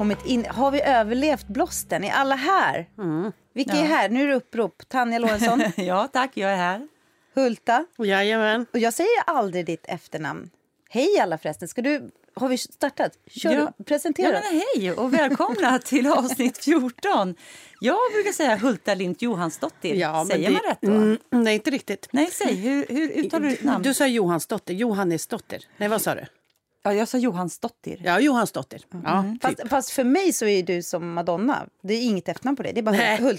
kommit in, har vi överlevt blåsten? Är alla här? Vilka är här? Nu är det upprop. Tanja Lorentzon, Ja, tack. Jag är här. Hulta. Jajamän. Och jag säger aldrig ditt efternamn. Hej alla förresten. Ska du, har vi startat? Kör, Ja. presentera. Ja, men hej och välkomna till avsnitt 14. Jag brukar säga Hulta Lint Johansdottir. Ja, Säger det- man rätt då? Mm, nej, inte riktigt. Nej, säg. Hur, hur uttalar du ditt namn? Du sa Johansdotter. Johannesdotter. Nej, vad sa du? Ja, jag sa Johansdottir. Ja, Johansdotter. Ja, typ. Fast, fast för mig så är du som Madonna. Det är inget efternamn på dig. Det är bara Nej.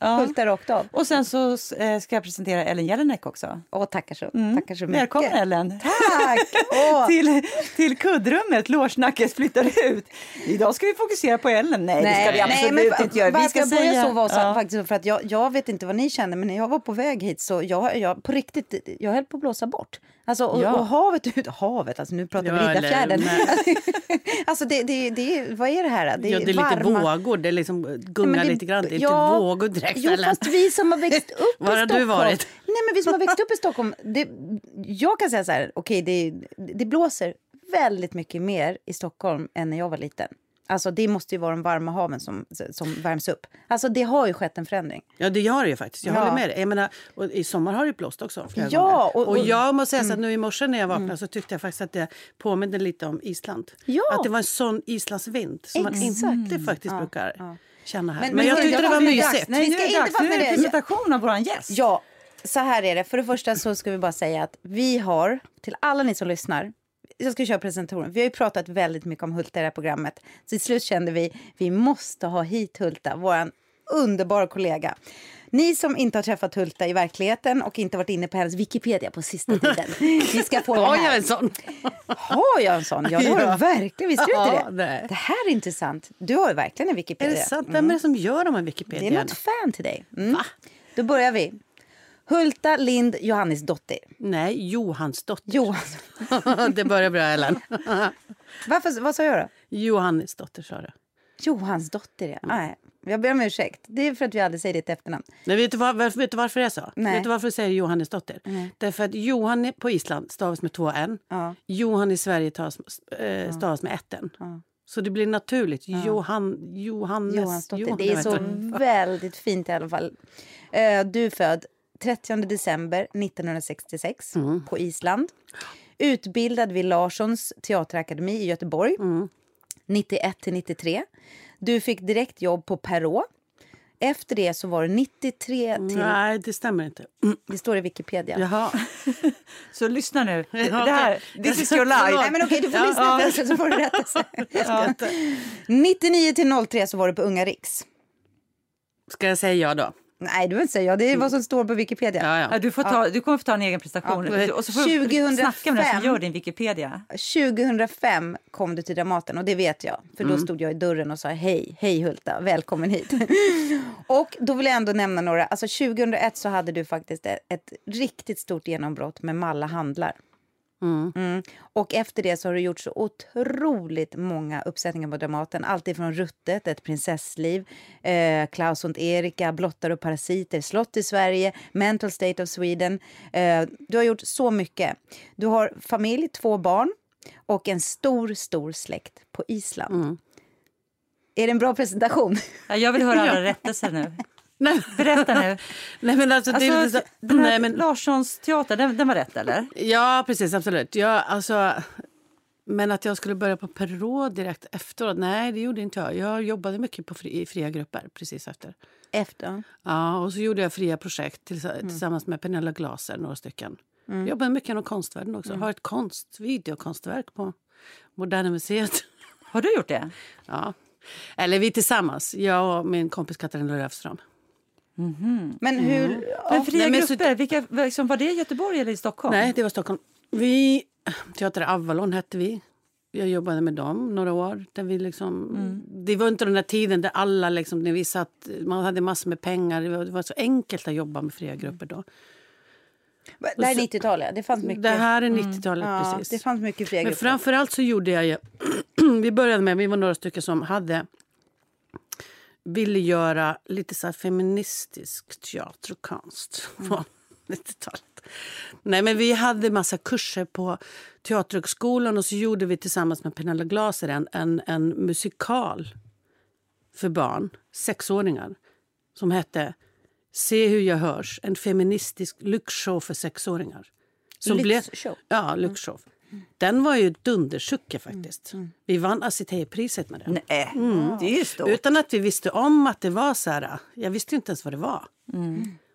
Hulta. Hulta rakt av. Och sen så eh, ska jag presentera Ellen Jelinek också. Åh, tackar så, tackar så mycket. Mm. Välkommen Ellen! Tack! Till, till kuddrummet, lårsnacket flyttar ut. Idag ska vi fokusera på Ellen. Nej, det ska vi absolut men inte göra. Vi ska säga... så var så, Ja. faktiskt för att jag, jag vet inte vad ni kände men när jag var på väg hit så jag, jag på riktigt, jag höll på att blåsa bort. Alltså, och, Ja. och havet ut, havet, alltså nu pratar vi Ja, Riddarfjärden. nej. alltså det, det, det, vad är det här? Det ja, det är lite varma- vågor. Det är liksom Nej, gungar men det- lite grann. Det är ja, inte vågor direkt. Jo, fast vi som har växt upp i har du Stockholm. varit? Nej, men vi som har växt upp i Stockholm. Det, jag kan säga så här, okej, det, det blåser väldigt mycket mer i Stockholm än när jag var liten. Alltså det måste ju vara de varma haven som, som värms upp. Alltså det har ju skett en förändring. Ja, det gör det ju faktiskt. Jag Ja. håller med dig. Jag menar, och I sommar har det blåst också. Flera Ja, gånger. och- och, och- Mm. jag måste säga så att nu i morse när jag vaknade så tyckte jag faktiskt att det påminde lite om Island. Ja. Att det var en sån Islandsvind som man Exakt. inte faktiskt brukar känna här. Men- Men, men jag tyckte det var tycker det är mysigt. dags. Nej, vi ska nu är det inte dags. Nu är det. presentation av vår gäst. Ja, så här är det. För det första så ska vi bara säga att vi har, till alla ni som lyssnar, jag ska köra presentationen. Vi har ju pratat väldigt mycket om Hulta i det här programmet. Så till slut kände vi, vi måste ha hit Hulta, vår underbara kollega. Ni som inte har träffat Hulta i verkligheten och inte varit inne på hennes Wikipedia på sista tiden. Ni ska få Har jag en sån? Har jag en sån? Ja, det har Ja. du verkligen. Visste du inte det? nej. Det här är intressant. Du har verkligen en Är Wikipedia. det sant? Vem är det som gör de här Wikipedia? Det är något fan till dig. Mm. Då börjar vi. Hulta Lind Johannesdottir. Nej, Johansdotter. Johansson. det börjar bra, Ellen. Varför, vad sa jag då? Johannesdotter sa du. Johansdotter, ja. Nej, jag ber om ursäkt. Det är för att vi aldrig säger ditt efternamn. Nej, vet, du var, varför, vet du varför det är så? Nej. Vet du varför du säger Johannesdotter? Därför att Johan på Island stavas med två n. Ja. Johan i Sverige tas, äh, stavas med ett n. Så det blir naturligt. Johan, Johannes... Johansdotter. Johan, Det är så väldigt fint i alla fall. Eh, Du är född 30 december 1966 Mm. på Island. Utbildad vid Larssons teaterakademi i Göteborg. Mm. 91 till 93. Du fick direkt jobb på Perrault. Efter det så var det 93 till... Nej, det stämmer inte. Det står i Wikipedia. Jaha. Så lyssna nu. Det Ja, här, this is your life. Nej men okej, du får lyssna Ja. först så får du rätta sig. Skojar. 99 till 03 så var du på Unga Riks. Ska jag säga ja då? Nej, du vill inte säga ja. Det är vad som står på Wikipedia. Ja, Ja, ja. du, får ta, du kommer få ta en egen prestation. Ja. och så får du 2005. snacka med den som gör din Wikipedia. 2005 kom du till Dramaten och det vet jag. För Mm. då stod jag i dörren och sa hej, hej Hulta, välkommen hit. och då vill jag ändå nämna några. Alltså 2001 så hade du faktiskt ett, ett riktigt stort genombrott med Malla handlar. Mm. Och efter det så har du gjort så otroligt många uppsättningar på Dramaten. Allt ifrån Ruttet, Ett prinsessliv, eh, Klaus och Erika, Blottar och parasiter, Slott i Sverige, Mental State of Sweden. Eh, du har gjort så mycket. Du har familj, två barn och en stor, stor släkt på Island. Är det en bra presentation? Ja, jag vill höra alla rättelser nu. Nej, Berätta nu. nej, men alltså, det Alltså, lite så, den här nej, men, Larssons teater, den, den var rätt eller? Ja, precis. Absolut. Ja, alltså, men att jag skulle börja på Perrault direkt efteråt, nej det gjorde inte jag. Jag jobbade mycket på fri, i fria grupper precis efter. Efter? Ja, och så gjorde jag fria projekt tills, tillsammans med Pernilla Glaser, några stycken. Jag jobbade mycket inom konstvärlden också. Har ett konst, videokonstverk på Moderna Museet. Har du gjort det? Ja. Eller vi tillsammans, jag och min kompis Katarina Löfström. Men hur... Ja. Men fria Nej, men så- grupper, vilka, liksom, var det i Göteborg eller i Stockholm? Nej, det var Stockholm. Vi, Teater Avalon hette vi. Jag jobbade med dem några år. Där vi liksom, Det var inte den där tiden där alla liksom, när vi satt, man hade massor med pengar. Det var, det var så enkelt att jobba med fria grupper då. Det här är 90-talet. Det fanns mycket. Det här är 90-talet ja, precis. det fanns mycket fria Men grupper. framförallt så gjorde jag ju... vi började med, vi var några stycken som hade ville göra lite så feministisk teater och konst på 90-talet. Nej, men vi hade massa kurser på Teaterhögskolan och så gjorde vi tillsammans med Pernilla Glaser en, en, en musikal för barn, sexåringar, som hette Se hur jag hörs, en feministisk lyxshow för sexåringar. Som Lyxshow? ja, lyxshow. Den var ju dundersucke faktiskt. Vi vann Acitée-priset med den. Nej, det är stort. Utan att vi visste om att det var så här. Jag visste inte ens vad det var.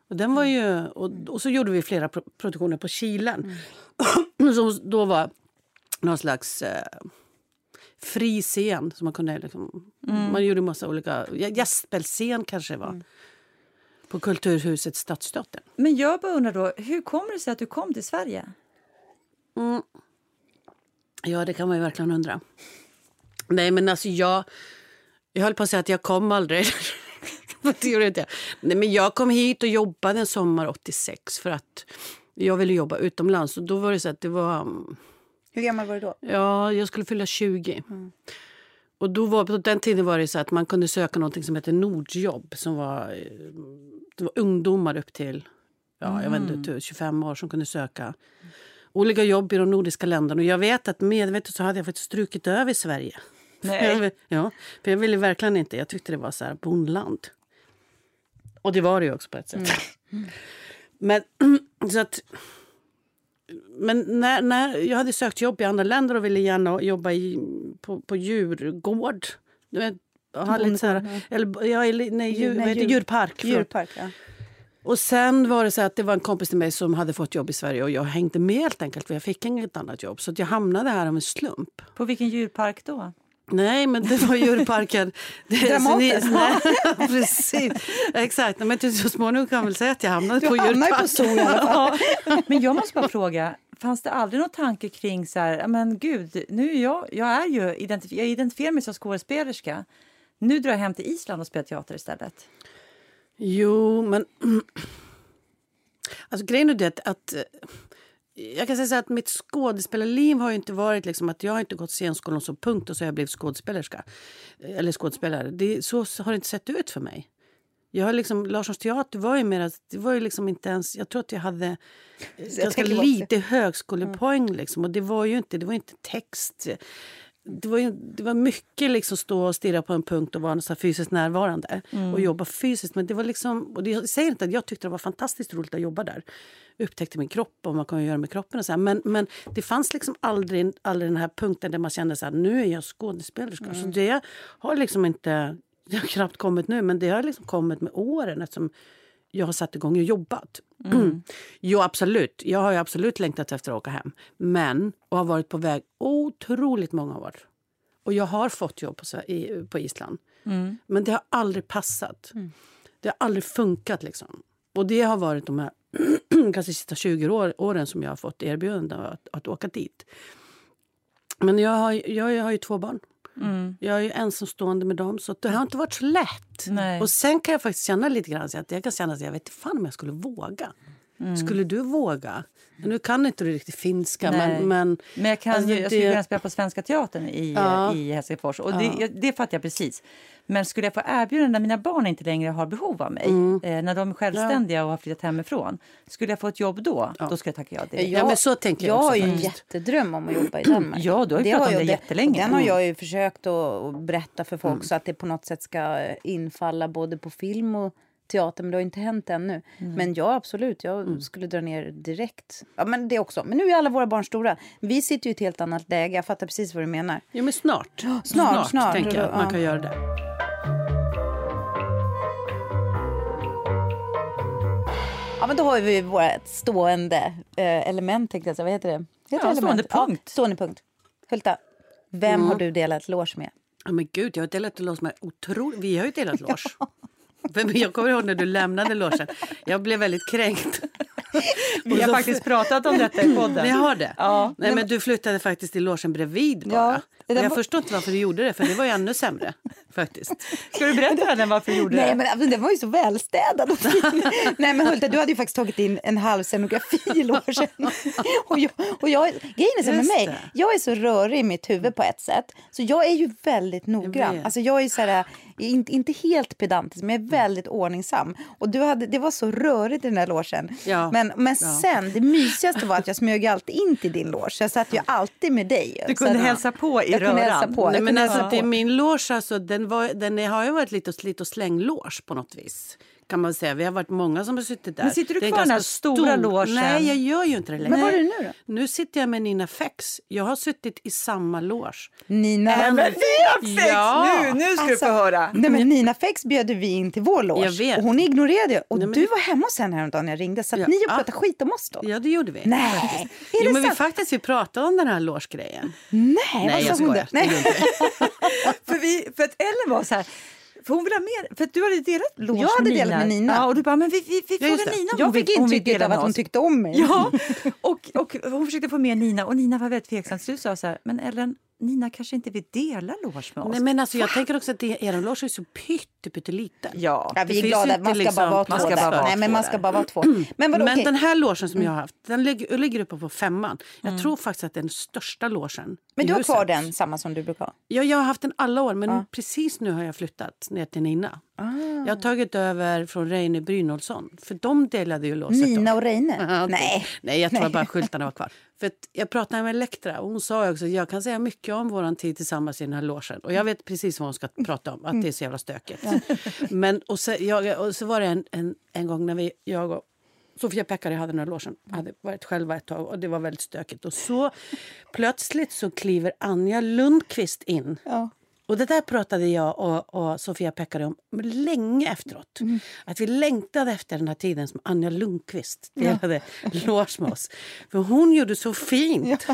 Och, den var ju, och, och så gjorde vi flera pro- produktioner på Kilen. som då var någon slags eh, fri scen. Som man, kunde, liksom, man gjorde massa olika... Gästspelsscen kanske det var. På Kulturhuset Stadsteatern. Men jag bara undrar då, hur kommer det sig att du kom till Sverige? Ja, det kan man ju verkligen undra. Nej, men alltså jag... Jag höll på att säga att jag kom aldrig. det gjorde inte jag. Nej, men jag kom hit och jobbade en sommar 86 för att jag ville jobba utomlands. Och då var det så att det var... mm, Hur gammal var du då? Ja, jag skulle fylla 20. Och då var, på den tiden var det så att man kunde söka något som heter Nordjobb. Som var, det var ungdomar upp till ja, jag vet inte, 25 år som kunde söka olika jobb i de nordiska länderna. Och jag vet att medvetet så hade jag faktiskt strukit över Sverige. Nej. Ja, för jag ville verkligen inte. Jag tyckte det var så här bondland. Och det var det ju också på ett sätt. Men så att... Men när, när jag hade sökt jobb i andra länder och ville gärna jobba i, på, på djurgård. Du vet, och ha lite så här, eller, ja, nej, djur, heter, djur- djurpark. Djurpark, ja. Och sen var det så att det var en kompis till mig som hade fått jobb i Sverige och jag hängde med helt enkelt för jag fick inget annat jobb. Så jag hamnade här av en slump. På vilken djurpark då? Nej, men det var djurparken. Nej, precis. Exakt. Men till så småningom kan jag väl säga att jag hamnade Du på djurparken. zoo i alla fall. Ja. Men jag måste bara fråga, fanns det aldrig någon tanke kring så här, "Ja, men gud, nu är jag, jag är ju identif- jag identifierar mig som skådespelerska. Nu drar jag hem till Island och spelar teater istället. Jo, men... Alltså grejen är det att, eh, Jag kan säga att mitt skådespelarliv har inte varit liksom att jag har inte gått scenskolan som punkt och så har jag blivit skådespelerska. Eller skådespelare. Det, så har det inte sett ut för mig. Jag har liksom, Larssons teater var ju mer det var ju liksom inte ens, jag tror att jag hade eh, ganska tänker bara- lite högskolepoäng liksom och det var ju inte, det var inte text. Det var, ju, det var mycket liksom stå och stirra på en punkt och vara så fysiskt närvarande och jobba fysiskt. Men det var liksom, och det, jag säger inte att jag tyckte det var fantastiskt roligt att jobba där. Upptäckte min kropp och vad man kan göra med kroppen och så här. Men, men det fanns liksom aldrig, aldrig den här punkten där man kände här, nu är jag skådespelerska. Så det har liksom inte, det har knappt kommit nu, men det har liksom kommit med åren eftersom jag har satt igång och jobbat. jo, absolut. Jag har ju absolut längtat efter att åka hem. Men, och har varit på väg otroligt många år. Och jag har fått jobb på, i, på Island. Men det har aldrig passat. Det har aldrig funkat. Liksom. Och det har varit de här kanske sista 20 år, åren som jag har fått erbjudande att, att åka dit. Men jag har, jag har ju två barn. Jag är ju ensamstående med dem, så det har inte varit så lätt. Nej. Och sen kan jag faktiskt känna lite grann så att jag kan känna att jag vet fan om jag skulle våga. Skulle du våga? Nu kan inte du riktigt finska, Nej. men... men Men jag, kan, alltså, ju- jag skulle det- kunna spela på Svenska Teatern i, Ja. i Helsingfors. Och det, jag- det fattar jag precis. Men skulle jag få erbjudande när mina barn inte längre har behov av mig, eh, när de är självständiga och har flyttat hemifrån, skulle jag få ett jobb då, då skulle jag tacka ja direkt. Ja, men så tänker jag har ju en jättedröm om att jobba i Danmark. Ja, du har ju pratat om jag det jättelänge. Den har Mm. jag ju försökt att berätta för folk så att det på något sätt ska eh, infalla både på film och teater. Men det har inte hänt ännu. Men ja, absolut. Jag skulle dra ner direkt. Ja, men det också. Men nu är alla våra barn stora. Vi sitter ju i ett helt annat läge. Jag fattar precis vad du menar. Ja, men snart. snart, snart. tänker jag att man kan göra det. Ja, men då har vi vårt stående eh, element, tänkte jag. Vad heter det? Heter Ja, stående punkt. Ja, stående punkt. Hulta, vem har du delat loge med? Ja, men gud, jag har delat loge med otroligt... Vi har ju delat loge. Jag kommer ihåg när du lämnade logen. Jag blev väldigt kränkt. Vi har faktiskt pratat om detta i podden. Ni har det? Ja. Nej, men du flyttade faktiskt till logen bredvid bara. Och jag förstår inte varför du gjorde det, för det var ju ännu sämre. faktiskt. Ska du berätta för den varför du gjorde Nej, det? men alltså, den var ju så välstädad och fin. Nej, men Hulta, du hade ju faktiskt tagit in en halv scenografi i logen. Och jag, och jag, grejen är så med mig, jag är så rörig i mitt huvud på ett sätt. Så jag är ju väldigt noggrann. Alltså jag är så här, inte, inte helt pedantisk, men jag är väldigt ordningsam. Och du hade, det var så rörigt i den här logen. Ja. Men, men Ja. sen, det mysigaste var att jag smög alltid in till din loge. Så jag satt ju alltid med dig. Du Så kunde att- hälsa på i jag kunde röran. hälsa på. Nej, men kunde alltså, hälsa det är på. min loge, alltså, den, var, den har ju varit lite slit och släng-loge på något vis. Kan man säga. Vi har varit många som har suttit där. Men sitter du Det kvar i den här stora logen? Nej, jag gör ju inte det längre. Men var är du nu då? Nu sitter jag med Nina Fex. Jag har suttit i samma loge. Nina. Men Nina Fex! Ja. Nu, nu ska Alltså, du få höra. Nej, men Nina Fex bjöd vi in till vår loge Jag vet. och hon ignorerade och Nej, men du det- var hemma hos henne häromdagen när jag ringde. Så att Ja. ni och Ja. pratade skit om oss då? Ja, det gjorde vi. Nej, faktiskt. är Jo, det men vi sant? faktiskt vi pratade om den här loge-grejen. Nej, Nej, vad jag sa hon då? Nej. Det vi. För, vi, för att Ellen var så här... För hon ville ha mer, för du hade delat loge Jag hade med delat med Nina. Ja, och du bara, men vi, vi, vi det. Nina om Jag fick vill- vill intrycket av att hon tyckte om mig. Ja, och, och hon försökte få med Nina och Nina var väldigt tveksam. Så du sa så här, men Ellen, Nina kanske inte vill dela loge med oss. Nej, men alltså, jag tänker också att er loge är så pytte, pytteliten. Ja. Ja, vi är glada. Man ska inte bara vara liksom- två man ska där. bara vara Nej, men man ska bara vara två. Men vadå, Men okej. den här logen som jag har haft, den ligger, ligger uppe på femman. Jag tror faktiskt att det är den största logen Men du har huset. kvar den, samma som du brukar ha? Ja, jag har haft den alla år, men precis nu har jag flyttat ner till Nina. Ah. Jag har tagit över från Reine Brynolfsson, för de delade ju låset. Nina och Reine? Nej. Nej, jag tror Nej. bara skyltarna var kvar. För jag pratade med Elektra och hon sa också jag kan säga mycket om vår tid tillsammans i den här logen. Och jag vet precis vad hon ska prata om, att det är så jävla stökigt. Men, och, så, jag, och så var det en, en, en gång när vi, jag och Sofia Pekkari hade den här logen, hade varit själva ett tag och det var väldigt stökigt. Och så plötsligt så kliver Anja Lundqvist in. Ja. Och det där pratade jag och, och Sofia Pekkari om länge efteråt. Att vi längtade efter den här tiden som Anja Lundqvist delade loge med oss. För hon gjorde så fint.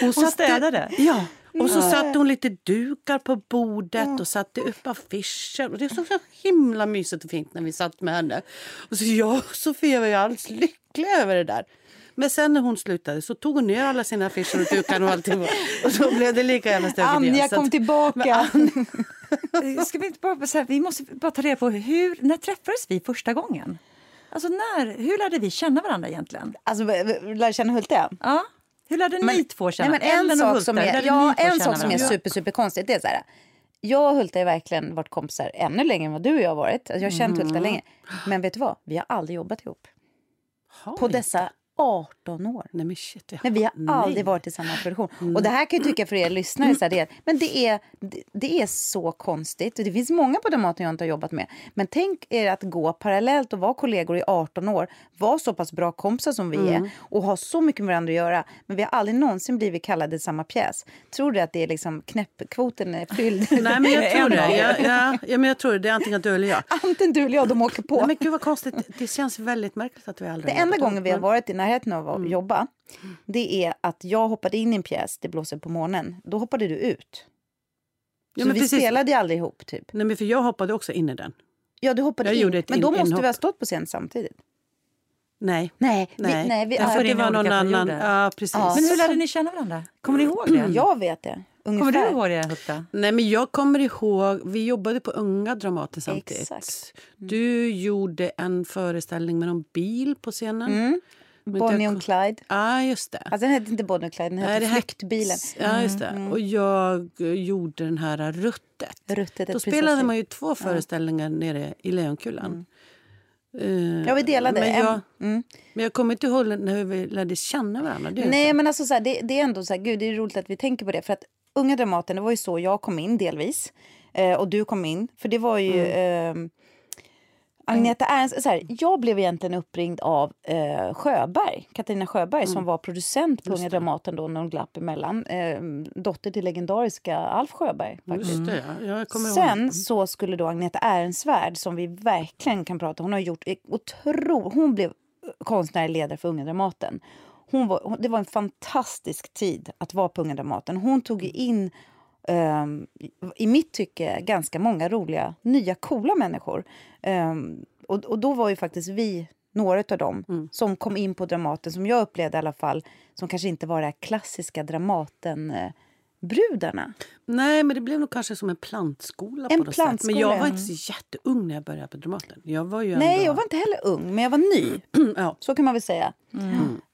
Hon, satte- städade? Ja. Och så satte hon lite dukar på bordet och satte upp affischer. Och det såg så himla mysigt och fint när vi satt med henne. Och så jag och Sofia var ju alldeles lyckliga över det där. Men sen när hon slutade så tog hon ner alla sina affischer och dukar och allting. Och så blev det lika jävla stökigt igen. Anja kom tillbaka. Ska vi, inte bara, så här, vi måste bara ta reda på hur, när träffades vi första gången? Alltså när, hur lärde vi känna varandra egentligen? Alltså, lär känna Hulta? Ja, hur lärde ni två känna? Nej, men en Ellen och sak som är, lärde ja, en sak som är super, super konstigt det är så här. Jag och Hulta har verkligen varit kompisar ännu längre än vad du och jag har varit. Alltså, jag har känt Mm. Hulta länge. Men vet du vad? Vi har aldrig jobbat ihop. Har På dessa 18 år. Nej men shit. Vi Nej, vi har Nej. aldrig varit i samma produktion. Och det här kan jag tycka för er lyssnare, så här, det är, men det är, det, det är så konstigt. Det finns många på Dramaten jag inte har jobbat med. Men tänk er att gå parallellt och vara kollegor i 18 år, vara så pass bra kompisar som vi är och ha så mycket med varandra att göra. Men vi har aldrig någonsin blivit kallade i samma pjäs. Tror du att det är liksom knäppkvoten är fylld? Nej men jag tror det. av er. Ja, men jag tror det. Det är antingen du eller jag. Antingen du eller jag, de åker på. Nej, men gud vad konstigt. Det känns väldigt märkligt att vi aldrig Det enda gången vi har ihop. varit i närheten av att jobba, det är att jag hoppade in i en pjäs, Det blåser på månen. Då hoppade du ut. Ja, så men vi precis. spelade ju aldrig ihop, typ. Nej men för jag hoppade också in i den. Ja, du hoppade Jag in. Men då in- måste inhopp. vi ha stått på scen samtidigt. Nej. Nej, vi, Nej, nej, vi, Därför ja, att det var någon annan. Ja, precis. Ja. Men hur lärde ni känna varandra? Kommer ni ihåg det? jag vet det. Ungefär. Kommer du ihåg det, Hulta? Nej, men jag kommer ihåg, vi jobbade på Unga Dramaten samtidigt. Exakt. Du gjorde en föreställning med någon bil på scenen. Mm. Bonnie och Clyde. Ja, just det. Alltså den hette inte Bonnie och Clyde, den hette Flyktbilen. Ja, just det. Och jag eh, gjorde den här Ruttet. Ruttet, Då spelade man ju två föreställningar nere i Lejonkulan. Eh, Ja, vi delade. Men En- jag, mm. men jag kommer inte ihåg när vi lärde känna varandra. Nej, men alltså så här, det, det är ändå så här, gud, det är roligt att vi tänker på det. För att Unga Dramaten, det var ju så jag kom in delvis. Eh, och du kom in. För det var ju... Mm. Eh, Agneta Ernst, så här, jag blev egentligen uppringd av eh, Sjöberg, Katarina Sjöberg Mm. som var producent på Unga Dramaten då när hon glapp emellan. Eh, dotter till legendariska Alf Sjöberg. Faktiskt. Det, kommer ihåg. Sen så skulle då Agneta Ehrensvärd, som vi verkligen kan prata hon har gjort otro, Hon blev konstnärlig ledare för Unga Dramaten. Hon var, det var en fantastisk tid att vara på Unga Dramaten. Hon tog ju in, ehm, i mitt tycke, ganska många roliga, nya, coola människor. Ehm, och, och då var ju faktiskt vi några av dem som kom in på Dramaten, som jag upplevde i alla fall, som kanske inte var det klassiska Dramaten... brudarna? Nej, men det blev nog kanske som en plantskola. En på något sätt. Men plantskola, jag var inte så jätteung när jag började på Dramaten. Jag var ju Nej, ändå... jag var inte heller ung, men jag var ny. ja. Så kan man väl säga.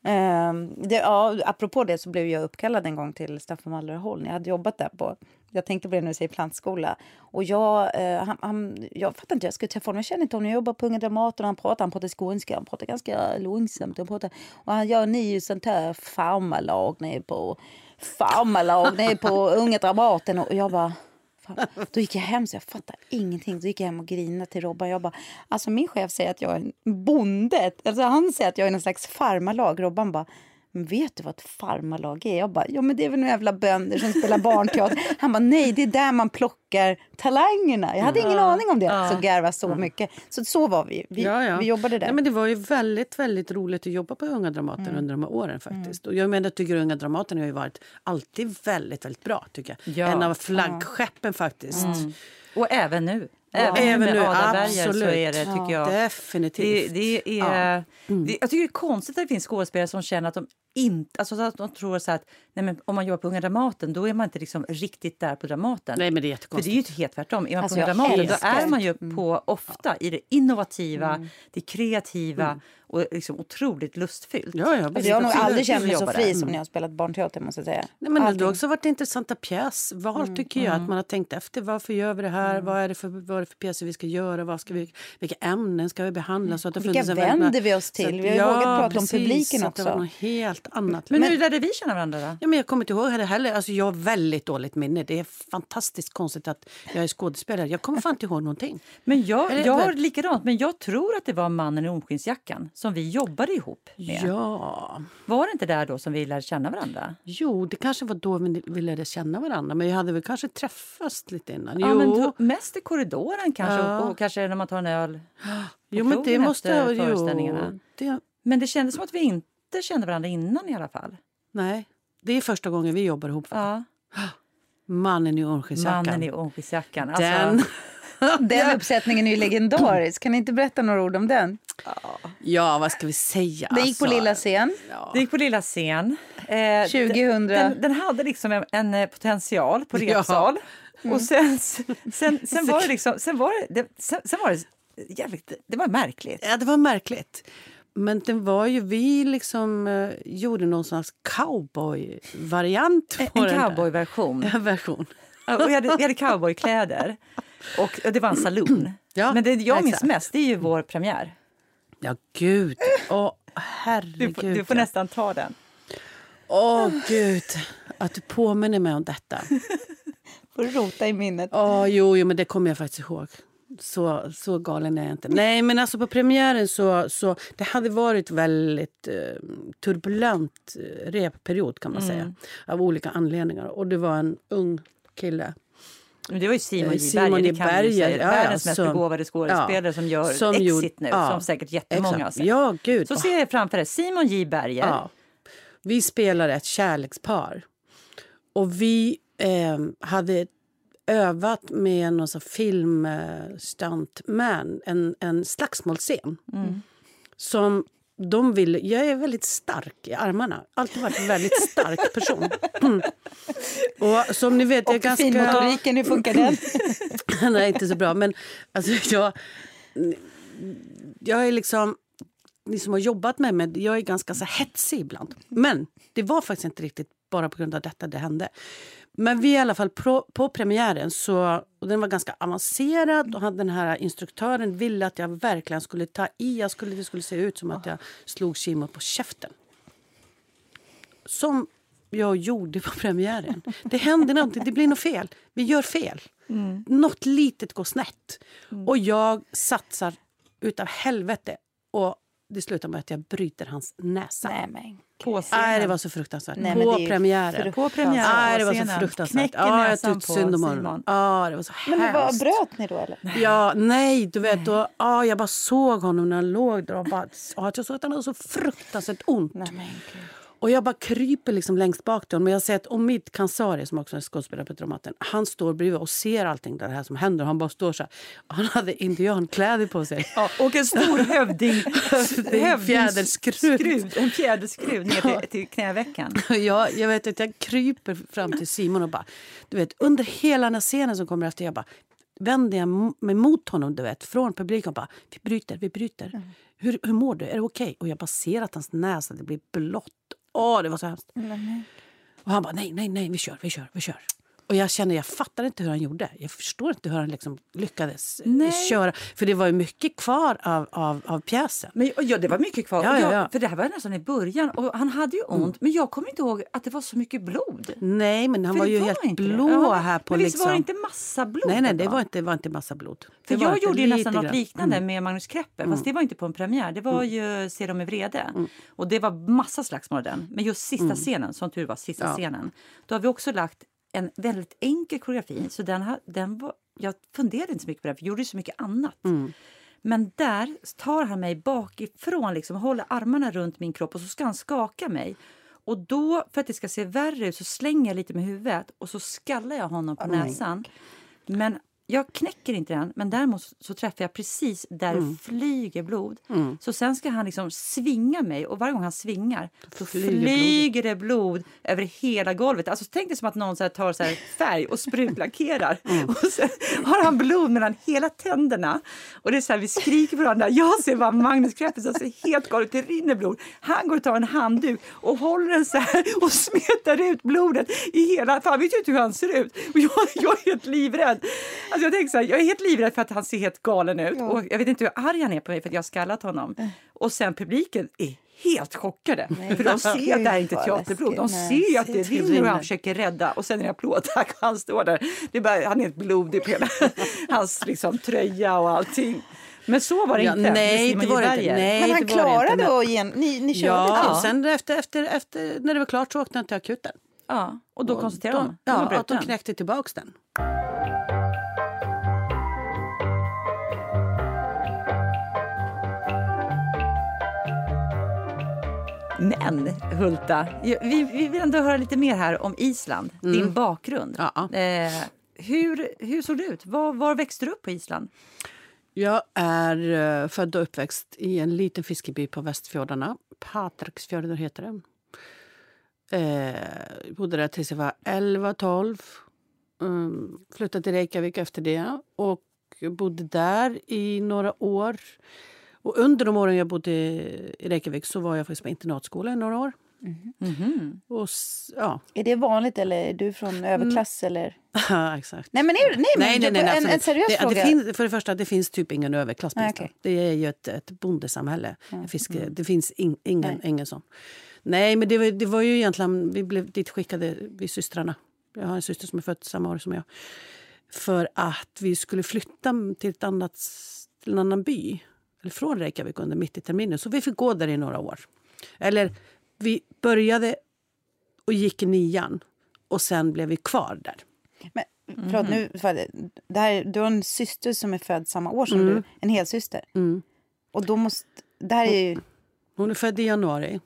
Ehm, det, ja, apropå det så blev jag uppkallad en gång till Staffan Wallerholm. Jag hade jobbat där på, jag tänkte på det när du säger plantskola. Och jag, eh, han, han, jag fattar inte, jag skulle träffa honom. Jag känner inte honom. Jag jobbar på Unga Dramaten och han pratar, han pratar skånska. Han pratar ganska långsamt. Han pratar, och han gör ni sånt här farmarlag nere på, farmarlag nere på Unga Dramaten. Och jag bara... Fan. Då gick jag hem så jag fattade ingenting. Då gick jag hem och grinade till Robban. Jag bara, alltså min chef säger att jag är en bonde. Alltså han säger att jag är någon slags farmarlag. Robban bara, men vet du vad ett farmarlag är? Jag bara, ja men det är väl några jävla bönder som spelar barnteater. Han bara, nej det är där man plockar talangerna. Jag hade ingen aning om det. Så garvade så mycket. Så så var vi. Vi, Ja, ja. vi jobbade där. Nej, men det var ju väldigt, väldigt roligt att jobba på Unga Dramaten Mm. under de här åren. faktiskt. Och jag menar, jag tycker Unga Dramaten har ju varit alltid väldigt, väldigt bra. tycker jag. Ja. En av flaggskeppen faktiskt. Och även nu. Även, Även nu med Ada Berger så absolut. är det, tycker jag... Definitivt. Det, det är, det, jag tycker det är konstigt att det finns skådespelare som känner att de inte... Alltså att de tror så att nej men om man jobbar på Unga Dramaten då är man inte liksom riktigt där på Dramaten. Nej, men det är För det är ju helt tvärtom. Är man Alltså, på Unga jag Dramaten då är man ju det. på, ofta i det innovativa, det kreativa och liksom otroligt lustfyllt. Ja, ja, alltså, jag har nog aldrig känt mig så fri där. som när jag har spelat barnteater. Måste jag säga. Nej, men det har också varit intressanta pjäsval tycker jag. Att man har tänkt efter varför gör vi det här? Vad, är det för, vad är det för pjäser vi ska göra? Vad ska vi, vilka ämnen ska vi behandla? Så att det Vilka vänder vi oss så till? att- Vi har ju vågat prata om publiken så att Det var också. något helt annat. Men, hur lärde vi känna varandra då? Ja, men jag kommer inte ihåg det heller. Alltså, jag har väldigt dåligt minne. Det är fantastiskt konstigt att jag är skådespelare. Jag kommer fan inte ihåg någonting. Men jag, Eller- jag har likadant, men jag tror att det var mannen i ormskinsjackan som vi jobbade ihop med. Ja, Var det inte där då som vi lärde känna varandra? jo, det kanske var då vi vi lärde känna varandra. Men jag hade väl kanske träffats lite innan. Jo, Ja, men to- mest i korridoren kanske Ja. och, och kanske när man tar en öl jo men det måste. Jo, det, Men det kändes som att vi inte kände varandra innan i alla fall. nej, det är första gången vi jobbar ihop. Ja. Mannen i ormskinsjackan. Mannen i ormskinsjackan. Alltså, Den. Den uppsättningen är ju legendarisk. Kan ni inte berätta några ord om den? Ja, vad ska vi säga? Den gick på alltså? lilla scen. Det gick på lilla scen. Eh, 2000. Den, den hade liksom en, en eh, potential på Ja. repsal. Och sen, sen, sen var det liksom... Sen var det, det, sen, sen var det jävligt... Det var märkligt. Ja, det var märkligt. Men det var ju, vi liksom eh, gjorde någon slags cowboy-variant En den där. cowboyversion. Ja, version. Ja, vi hade, vi hade cowboykläder. Och det var en saloon. Ja, Men det jag minns exakt. mest det är ju vår premiär. Ja, gud. Åh, Du, herregud. får- du får nästan ta den. Åh, gud. Att du påminner mig om detta. Får rota i minnet. Åh, jo, jo, men det kommer jag faktiskt ihåg. Så, så galen är jag inte. Nej, men alltså på premiären så... så det hade varit väldigt eh, turbulent eh, repperiod kan man säga. Av olika anledningar. Och det var en ung kille. Men det var ju Simon Eh, J. Simon Berger, J. det kan vi ju Berger, säga. ja, ja, Världens mest som- begåvade skådespelare ja, som gör som Exit gjorde- nu, ja, som säkert jättemånga har sett. Ja, gud. Så ser jag framför dig Simon J. Berger. Vi spelade ett kärlekspar. Och vi eh, hade övat med någon sån film eh, stuntman, en, en slagsmålscen. Som de ville... Jag är väldigt stark i armarna. Alltid varit en väldigt stark person. Mm. Och som ni vet, jag Och ganska... finmotoriken, hur funkar den? Nej, inte så bra. Men alltså, jag, jag är liksom... Ni som har jobbat med mig, jag är ganska så hetsig ibland. Men det var faktiskt inte riktigt bara på grund av detta det hände. Men vi i alla fall på, på premiären, så, och den var ganska avancerad och hade den här instruktören ville att jag verkligen skulle ta i. Jag skulle, det skulle se ut som att jag slog Simon på käften. Som jag gjorde på premiären. Det händer någonting, det blir något fel. Vi gör fel. Något litet går snett. Och jag satsar utav helvete. Och det slutar med att jag bryter hans näsa. Nej, men. På scenen. Nej, det var så fruktansvärt. Nej, på premiären. På premiären. Nej, det var så fruktansvärt. Knäcker Ja, jag tyckte på synd om honom. Ja, det var så Men det var, bröt ni då eller? Ja, nej, du vet. Då, ja, jag bara såg honom när han låg där. Och bara, ja, jag såg att han hade så fruktansvärt ont. Nej. Och jag bara kryper liksom längst bak till honom. Men jag ser att Omid Kansari, som också är skådespelare på Dramaten, han står bredvid och ser allting det här som händer. Han bara står så här. Han hade indiankläder på sig. Ja, och en stor hövding, fjäderskruv. skruv, en fjäderskruv ner till, till knävecken. jag, jag vet att jag kryper fram till Simon och bara... Du vet, under hela den scenen som kommer efter, jag bara vänder jag mig mot honom du vet, från publiken och bara vi bryter, vi bryter. Mm. Hur, hur mår du? Är det okej? Okay? Och jag bara ser att hans näsa det blir blått. Åh, det var så hemskt. Och han bara nej, nej, nej, vi kör, vi kör, vi kör. Och jag känner, jag fattar inte hur han gjorde. Jag förstår inte hur han liksom lyckades eh, Nej. köra. För det var ju mycket kvar av, av, av pjäsen. Men, ja, det var mycket kvar. Ja, ja, ja. För det här var nästan i början. Och han hade ju ont, mm. men jag kommer inte ihåg att det var så mycket blod. Nej, men han för var ju var helt blå ja, här på Men visst liksom... var det inte massa blod? Nej, nej, det var inte, var inte massa blod. För jag gjorde ju nästan något liknande mm. med Magnus Kreppe, mm. fast det var inte på en premiär. Det var mm. ju Se dem i vrede. Mm. Och det var massa slagsmål den. Men just sista mm. scenen, som tur var, sista scenen. Då har vi också lagt en väldigt enkel koreografi. Så den, den var, jag funderade inte så mycket på den, för jag gjorde så mycket annat. Mm. Men där tar han mig bakifrån, liksom, håller armarna runt min kropp och så ska han skaka mig. Och då, för att det ska se värre ut, så slänger jag lite med huvudet och så skallar jag honom på oh näsan. Men jag knäcker inte den, men däremot så träffar jag precis där mm. flyger blod. Mm. Så sen ska han liksom svinga mig och varje gång han svingar så flyger, flyger det blod över hela golvet. Alltså tänk dig som att någon så tar så färg och sprutlackerar mm. och sen har han blod mellan hela tänderna. Och det är så här, vi skriker på varandra. Jag ser bara Magnus Kreppes, alltså helt galet, det rinner blod. Han går och tar en handduk och håller den så här och smetar ut blodet i hela... För han vet ju inte hur han ser ut. Och jag, jag är helt livrädd. Alltså, jag, tänker så här, jag är helt livrädd för att han ser helt galen ut. Ja. Och jag vet inte hur arg han är på mig för att jag har skallat honom. Mm. Och sen publiken är helt chockade. Nej, för de ser att det här är inte teaterblod. De ser att det rinner och han försöker rädda. Och sen är det applådattack och han står där. Det är bara, han är helt blodig på hela hans liksom, tröja och allting. Men så var det ja, inte nej, det var det inte. Nej, Men han klarade att ge, ni, ni körde ja. ja. Sen efter, efter, efter, när det var klart så åkte han till akuten. Ja, och då konstaterade de, de, ja, att de knäckte tillbaka den. Men Hulta, vi, vi vill ändå höra lite mer här om Island, mm. din bakgrund. Ja. Eh, hur, hur såg det ut? Var, var växte du upp på Island? Jag är uh, född och uppväxt i en liten fiskeby på Västfjordarna. Patriksfjorden heter det. Eh, bodde där tills jag var 11-12. Um, flyttade till Reykjavik efter det och bodde där i några år. Och under de åren jag bodde i Reykjavik så var jag faktiskt på internatskola i några år. Mm. Mm. Och, ja. Är det vanligt eller är du från överklass? Mm. Eller? Ja, exakt. Nej, men, är, nej, men nej, nej, nej, nej en, en seriös det, fråga. Det finns, för det första, det finns typ ingen överklass på okay. Det är ju ett, ett bondesamhälle. Mm. Fiske, mm. Det finns in, ingen, ingen sån. Nej, men det, det var ju egentligen... Vi blev dit skickade, vi systrarna. Jag har en syster som är född samma år som jag. För att vi skulle flytta till, ett annat, till en annan by eller från Reykjavik under mitt i terminen. Så vi fick gå där i några år. Eller vi började och gick i nian och sen blev vi kvar där. Men, förlåt, mm. nu, det här, du har en syster som är född samma år som mm. du, en helsyster. Mm. Och då måste, det här är ju... Hon är född i januari.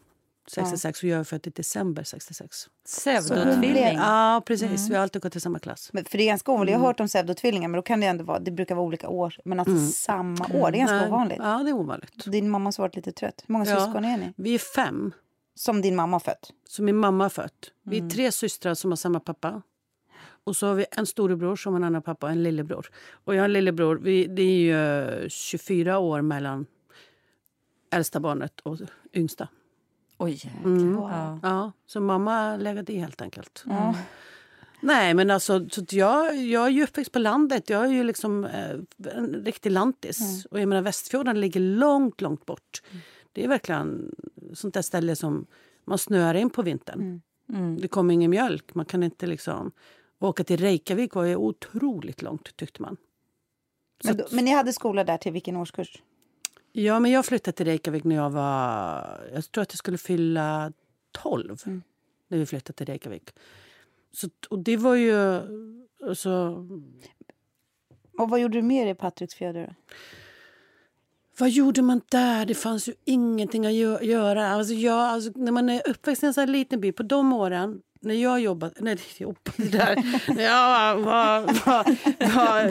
66 och jag är född i december 66. Pseudotvilling? Ja, precis. Mm. Vi har alltid gått i samma klass. Men för det är ganska ovanligt. Jag har mm. hört om pseudotvillingar, men då kan det ändå vara, det brukar vara olika år. Men att mm. samma år, det är ganska Nej. ovanligt. Ja, det är ovanligt. Din mamma har varit lite trött. Hur många ja. syskon är ni? Vi är fem. Som din mamma har fött? Som min mamma har fött. Vi är mm. tre systrar som har samma pappa. Och så har vi en storebror som har en annan pappa och en lillebror. Och jag har en lillebror. Vi, det är ju 24 år mellan äldsta barnet och yngsta. Oj, mm. wow. ja, Så mamma lägger i helt enkelt. Mm. Nej, men alltså, så jag, jag är ju uppväxt på landet. Jag är ju liksom eh, en riktig lantis. Mm. Och jag menar, Västfjorden ligger långt, långt bort. Mm. Det är verkligen sånt där ställe som man snöar in på vintern. Mm. Mm. Det kommer ingen mjölk. Man kan inte liksom... Åka till Reykjavik var ju otroligt långt, tyckte man. Men, då, men ni hade skola där till vilken årskurs? Ja, men jag flyttade till Reykjavik när jag var... Jag tror att jag skulle fylla 12 mm. när vi flyttade till Reykjavik. Så, och det var ju... Alltså... Och vad gjorde du mer i Patricksfjärde? vad gjorde man där? Det fanns ju ingenting att göra. Alltså jag, alltså när man är uppväxt i en sån liten by, på de åren när jag jobbade, nej, jobbade där, jag var, var,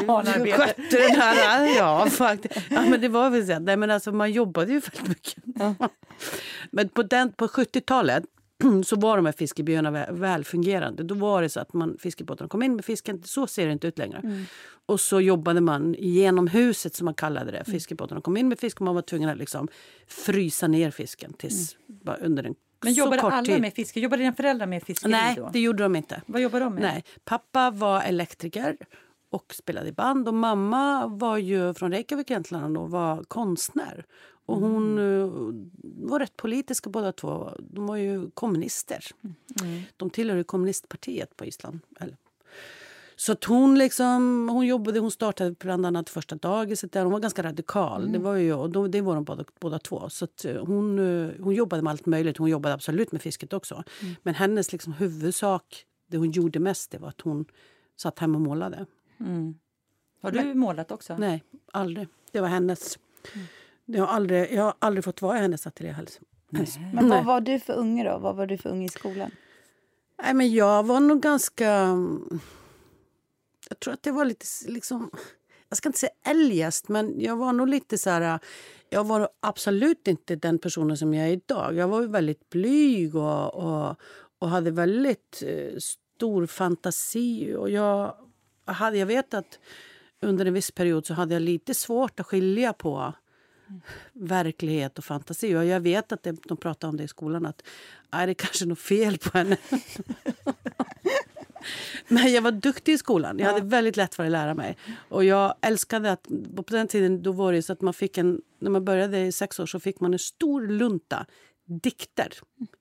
var, skötte den här, ja faktiskt. Ja, men det var väl så. Nej, men alltså, man jobbade ju väldigt mycket. Men på, den, på 70-talet så var de här fiskebyarna väl, välfungerande. Då var det så att man, fiskebåtarna kom in med fisken. Så ser det inte ut längre. Mm. Och så jobbade man genom huset som man kallade det. Fiskebåtarna kom in med fisk och man var tvungen att liksom frysa ner fisken tills mm. under en men jobbade alla tid. med fiske? Jobbade dina föräldrar med fiskeri Nej, då? det gjorde de inte. Vad jobbade de med? Nej. Pappa var elektriker och spelade i band. Och mamma var ju från Reykjavik egentligen och var konstnär. Och hon mm. var rätt politiska båda två. De var ju kommunister. Mm. De tillhörde kommunistpartiet på Island. Eller. Så att hon, liksom, hon jobbade, hon startade bland annat första dagiset där. Hon var ganska radikal. Mm. Det var ju och då, det var de båda, båda två. Så eh, hon, eh, hon jobbade med allt möjligt. Hon jobbade absolut med fisket också. Mm. Men hennes liksom, huvudsak, det hon gjorde mest, det var att hon satt hemma och målade. Mm. Har du Men, målat också? Nej, aldrig. Det var hennes. Mm. Jag har aldrig, jag har aldrig fått vara i hennes ateljé heller. Men vad var du för unge då? Vad var du för unge i skolan? Nej, men jag var nog ganska... Jag tror att det var lite liksom... Jag ska inte säga eljest, men jag var nog lite så här... Jag var absolut inte den personen som jag är idag. Jag var väldigt blyg och, och, och hade väldigt eh, stor fantasi. Och jag, hade, jag vet att under en viss period så hade jag lite svårt att skilja på verklighet och fantasi. Och jag vet att det, de pratar om det i skolan, att är det kanske något fel på henne. Men jag var duktig i skolan. Jag hade väldigt lätt för att lära mig. Och jag älskade att... På den tiden då var det så att man fick en... När man började i sex år så fick man en stor lunta dikter.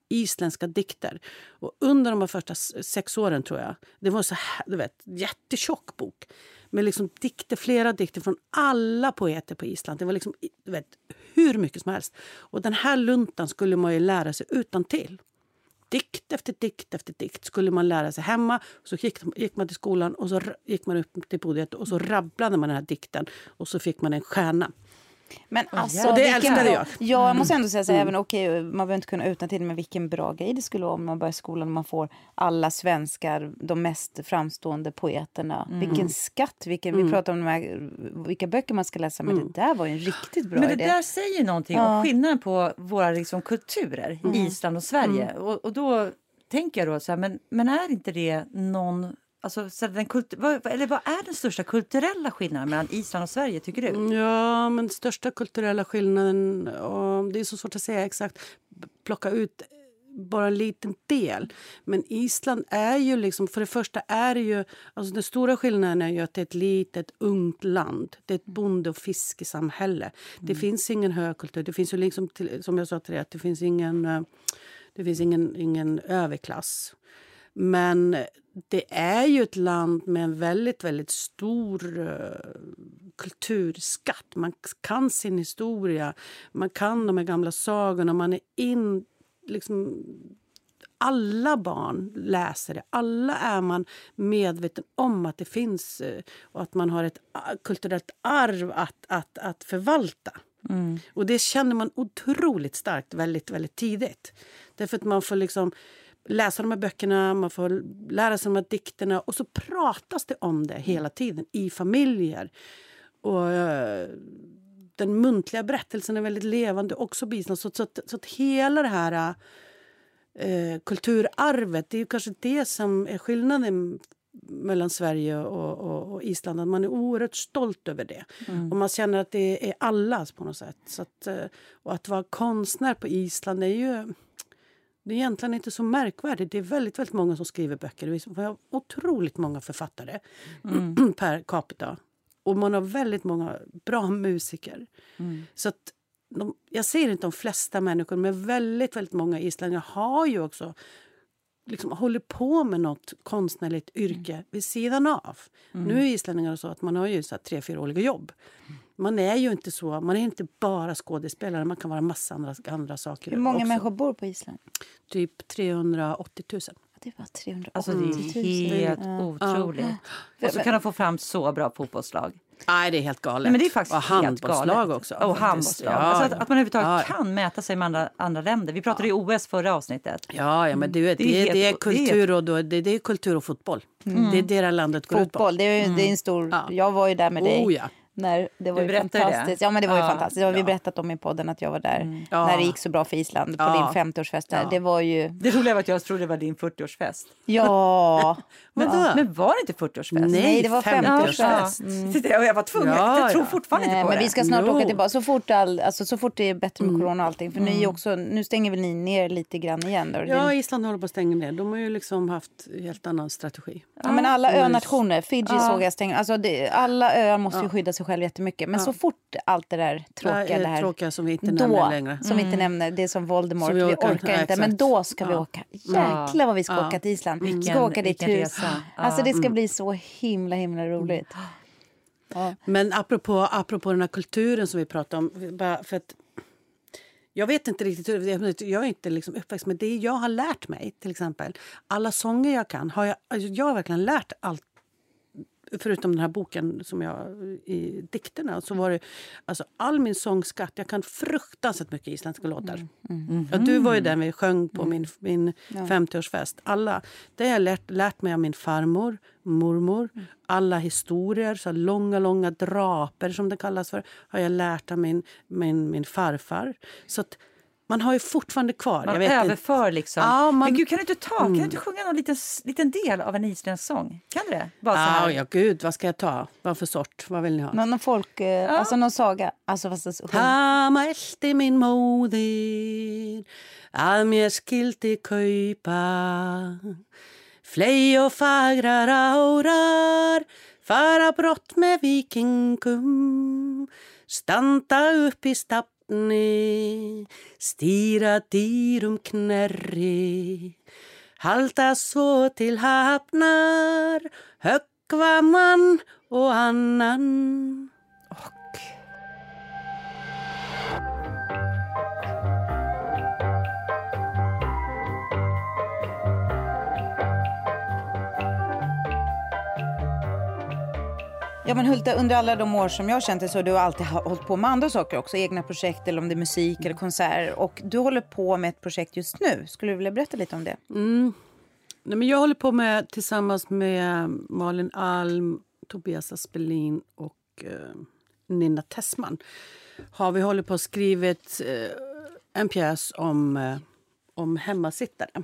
Isländska dikter. Och under de första sex åren, tror jag... Det var så här, du vet, jättetjock bok med liksom dikter, flera dikter från alla poeter på Island. Det var liksom, du vet, hur mycket som helst. Och den här luntan skulle man ju lära sig utan till. Dikt efter dikt efter dikt skulle man lära sig hemma. Så gick, gick man till skolan och så gick man upp till podiet och så rabblade man den här dikten och så fick man en stjärna. Men alltså, och det älskade jag. Ja, jag måste ändå säga så mm. även okay, man behöver inte kunna utan till men vilken bra grej det skulle vara om man börjar skolan och man får alla svenskar, de mest framstående poeterna. Mm. Vilken skatt! Vilken, mm. Vi pratar om de här, vilka böcker man ska läsa, men mm. det där var ju en riktigt bra idé. Men det idé. där säger någonting ja. om skillnaden på våra liksom, kulturer, mm. Island och Sverige. Mm. Och, och, då tänker jag då så här, men, men är inte det någon Alltså, så den kultur, vad, eller vad är den största kulturella skillnaden mellan Island och Sverige? tycker du? Mm, ja, men största kulturella skillnaden... Och det är så svårt att säga exakt. Plocka ut bara en liten del. Men Island är ju liksom... För det första är det ju... Alltså den stora skillnaden är ju att det är ett litet, ungt land. Det är ett bonde och fiskesamhälle. Mm. Det finns ingen högkultur. Det finns ju liksom, som jag sa till dig, att det finns ingen... Eh, det finns ingen, ingen överklass. Men det är ju ett land med en väldigt, väldigt stor uh, kulturskatt. Man kan sin historia, man kan de här gamla sagorna. Man är in... Liksom, alla barn läser det. Alla är man medveten om att det finns uh, och att man har ett uh, kulturellt arv att, att, att förvalta. Mm. Och det känner man otroligt starkt väldigt, väldigt tidigt. Därför att man får liksom läsa de här böckerna, man får lära sig de här dikterna och så pratas det om det hela tiden i familjer. Och uh, Den muntliga berättelsen är väldigt levande också på Så, så, att, så att hela det här uh, kulturarvet, det är kanske det som är skillnaden mellan Sverige och, och, och, Island. Att man är oerhört stolt över det. Mm. Och man känner att det är allas på något sätt. Så att, uh, och att vara konstnär på Island är ju det är egentligen inte så märkvärdigt. Det är väldigt, väldigt många som skriver böcker. Vi har otroligt många författare mm. per capita. Och man har väldigt många bra musiker. Mm. Så att de, jag säger inte de flesta människor, men väldigt, väldigt många islänningar har ju också liksom håller på med något konstnärligt yrke mm. vid sidan av. Mm. Nu är islänningar så att man har ju så här tre, fyraåriga jobb. Man är ju inte så. Man är inte bara skådespelare. Man kan vara massa andra, andra saker Hur många också. människor bor på Island? Typ 380 000. Det var 380 alltså, det är helt otroligt. Ja. Och så kan de få fram så bra fotbollslag. Nej, det är helt galet. Nej, men det är faktiskt och handbollslag också. Och handbollslag. Ja, alltså att, att, man överhuvudtaget ja. kan mäta sig med andra, andra länder. Vi pratade ja. i OS förra avsnittet. Ja, ja men det, det, det, är, det är kultur och, det, det är kultur och fotboll. Mm. Det är det landet går Fotboll, ut på. Det är, det är en stor... Ja. Jag var ju där med dig. Oh, ja. När det var ju fantastiskt. Det? Ja, men det var ju ja, fantastiskt. Det har vi berättat om i podden att jag var där mm. när det gick så bra för Island på ja. din 50-årsfest. Ja. Det var ju... Det roliga var att jag trodde det var din 40-årsfest. Ja. men, men var det inte 40-årsfest? Nej, det var 50-årsfest. Mm. Jag var tvungen. jag tror fortfarande Nej, inte på men det. Vi ska snart no. åka tillbaka. Så fort, all, alltså, så fort det är bättre med mm. corona och allting. För mm. ni också, nu stänger väl ni ner lite grann igen? Då? Ja, Island håller på att stänga ner. De har ju liksom haft helt annan strategi. Ja, men alla önationer, Fiji såg jag stänga. Alltså, det, alla öar måste ju skydda sig själva jättemycket. Men så fort allt det där tråkiga, det här, tråkiga som vi inte då, nämner längre. Som mm. vi inte mm. nämner, det är som Voldemort, som vi orkar, vi orkar inte. Men då ska ja. vi åka. Jäklar vad vi ska ja. åka till Island. Vi ska åka dit Alltså det ska mm. bli så himla himla roligt. Ja. Men apropå, apropå den här kulturen som vi pratar om. för att jag vet inte riktigt, jag är inte liksom uppväxt med det jag har lärt mig. till exempel. Alla sånger jag kan, har jag, alltså jag har verkligen lärt allt förutom den här boken som jag, i dikterna, så var det alltså all min sångskatt. Jag kan fruktansvärt mycket isländska låtar. Mm. Mm. Ja, du var ju den vi sjöng på min, min ja. 50-årsfest. Alla. Det har jag lärt, lärt mig av min farmor, mormor. Mm. Alla historier, så långa, långa draper som det kallas för, har jag lärt av min, min, min farfar. Så att, man har ju fortfarande kvar. Man överför liksom. Ja, man... Men gud, kan du inte ta, mm. kan du inte sjunga någon liten, liten del av en isländsk sång? Kan du det? Bara så här. Ja, gud, vad ska jag ta? Vad för sort? Vad vill ni ha? Någon, någon folk, eh, ja. alltså någon saga. Alltså, fast Hama elti min moder að mér skildi kaupa Flej och fagra raurar fara brott med vikingum standa upp i stapp vatni, stýra dýrum knerri, halda svo til hafnar, höggva mann og annan. Ja men Hulta, under alla de år som jag har känt dig så har du alltid hållit på med andra saker också. Egna projekt eller om det är musik eller konserter. Och du håller på med ett projekt just nu. Skulle du vilja berätta lite om det? Mm. Nej, men jag håller på med tillsammans med Malin Alm, Tobias Aspelin och eh, Nina Tessman. Har vi hållit på och skrivit eh, en pjäs om, eh, om hemmasittare.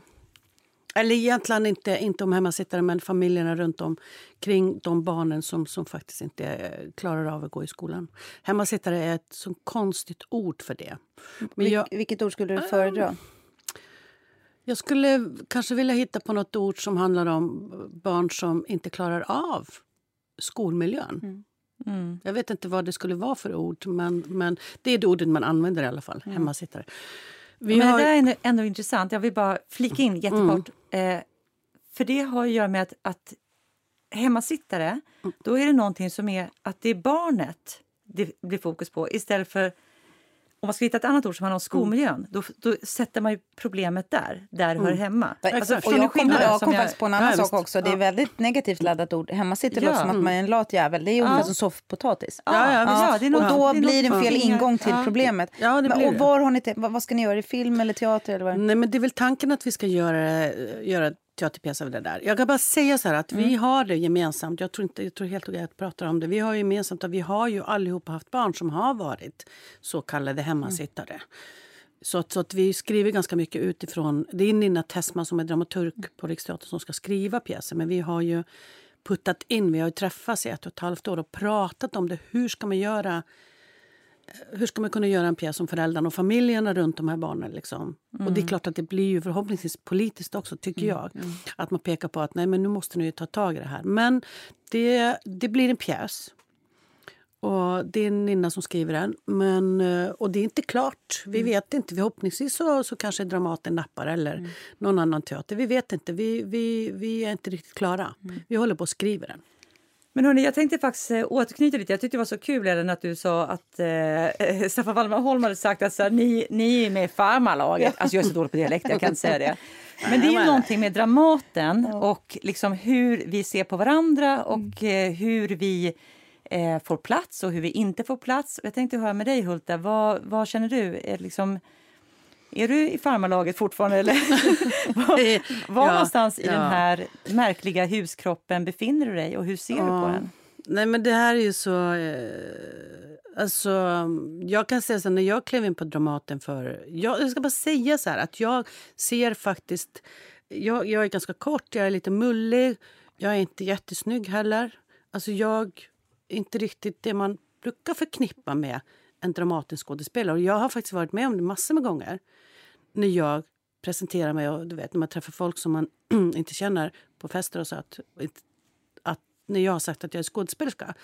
Eller egentligen inte, inte om hemmasittare, men familjerna runt om kring de barnen som, som faktiskt inte klarar av att gå i skolan. Hemmasittare är ett så konstigt ord för det. Men jag, Vilket ord skulle du föredra? Jag skulle kanske vilja hitta på något ord som handlar om barn som inte klarar av skolmiljön. Mm. Mm. Jag vet inte vad det skulle vara för ord, men, men det är det ordet man använder i alla fall. Mm. Hemmasittare. Vi men har... Det där är ändå, ändå, intressant. Jag vill bara flika in jättekort. Mm. Eh, för det har att göra med att, att hemmasittare, mm. då är det någonting som är att det är barnet det blir fokus på istället för om man ska hitta ett annat ord som handlar om skolmiljön, mm. då, då sätter man ju problemet där, där mm. hör hemma. Alltså, och jag kom, jag kom faktiskt på en annan sak också. Det är väldigt negativt laddat ord. Hemma sitter ja. som att man är en lat jävel. Det är ungefär ja. som soffpotatis. Ja, ja, ja. och då det blir det en fel ingång till problemet. Ja, det blir och var har ni, vad ska ni göra? I film eller teater? Eller vad? Nej, men det är väl tanken att vi ska göra, göra teaterpjäs av det där. Jag kan bara säga så att mm. vi har det gemensamt. Jag tror, inte, jag tror helt okej att prata om det. Vi har gemensamt att vi har ju allihopa haft barn som har varit så kallade hemmasittare. Mm. Så, att, så att vi skriver ganska mycket utifrån... Det är Nina Tessman som är dramaturg mm. på Riksteatern som ska skriva pjäsen. Men vi har ju puttat in, vi har ju träffats i ett och ett halvt år och pratat om det. Hur ska man göra hur ska man kunna göra en pjäs om föräldrarna och familjerna runt de här barnen? Liksom? Mm. Och det är klart att det blir ju förhoppningsvis politiskt också, tycker mm. jag. Mm. Att man pekar på att nej, men nu måste ni ta tag i det här. Men det, det blir en pjäs. Och Det är Nina som skriver den. Men, eh, och det är inte klart. Vi mm. vet inte. Förhoppningsvis så, så kanske Dramaten nappar eller mm. någon annan teater. Vi vet inte. Vi, vi, vi är inte riktigt klara. Mm. Vi håller på att skriva den. Men hörni, jag tänkte faktiskt eh, återknyta lite. Jag tyckte det var så kul Ellen, att du sa att eh, Staffan Walmerholm hade sagt att så här, ni, ni är med i farmarlaget. Alltså jag är så dålig på dialekt, jag kan inte säga det. Men det är ju någonting med Dramaten och liksom hur vi ser på varandra och mm. eh, hur vi eh, får plats och hur vi inte får plats. Jag tänkte höra med dig Hulta, vad, vad känner du? Är, liksom, är du i farmarlaget fortfarande eller var, var ja, någonstans i ja. den här märkliga huskroppen befinner du dig och hur ser ja. du på den? Nej men det här är ju så... Eh, alltså, jag kan säga så när jag klev in på Dramaten för... Jag, jag ska bara säga så här att jag ser faktiskt... Jag, jag är ganska kort, jag är lite mullig. Jag är inte jättesnygg heller. Alltså jag är inte riktigt det man brukar förknippa med en Dramatenskådespelare. Och jag har faktiskt varit med om det massor med gånger. När jag presenterar mig och du vet när man träffar folk som man inte känner på fester och så att, att när jag har sagt att jag är skådespelerska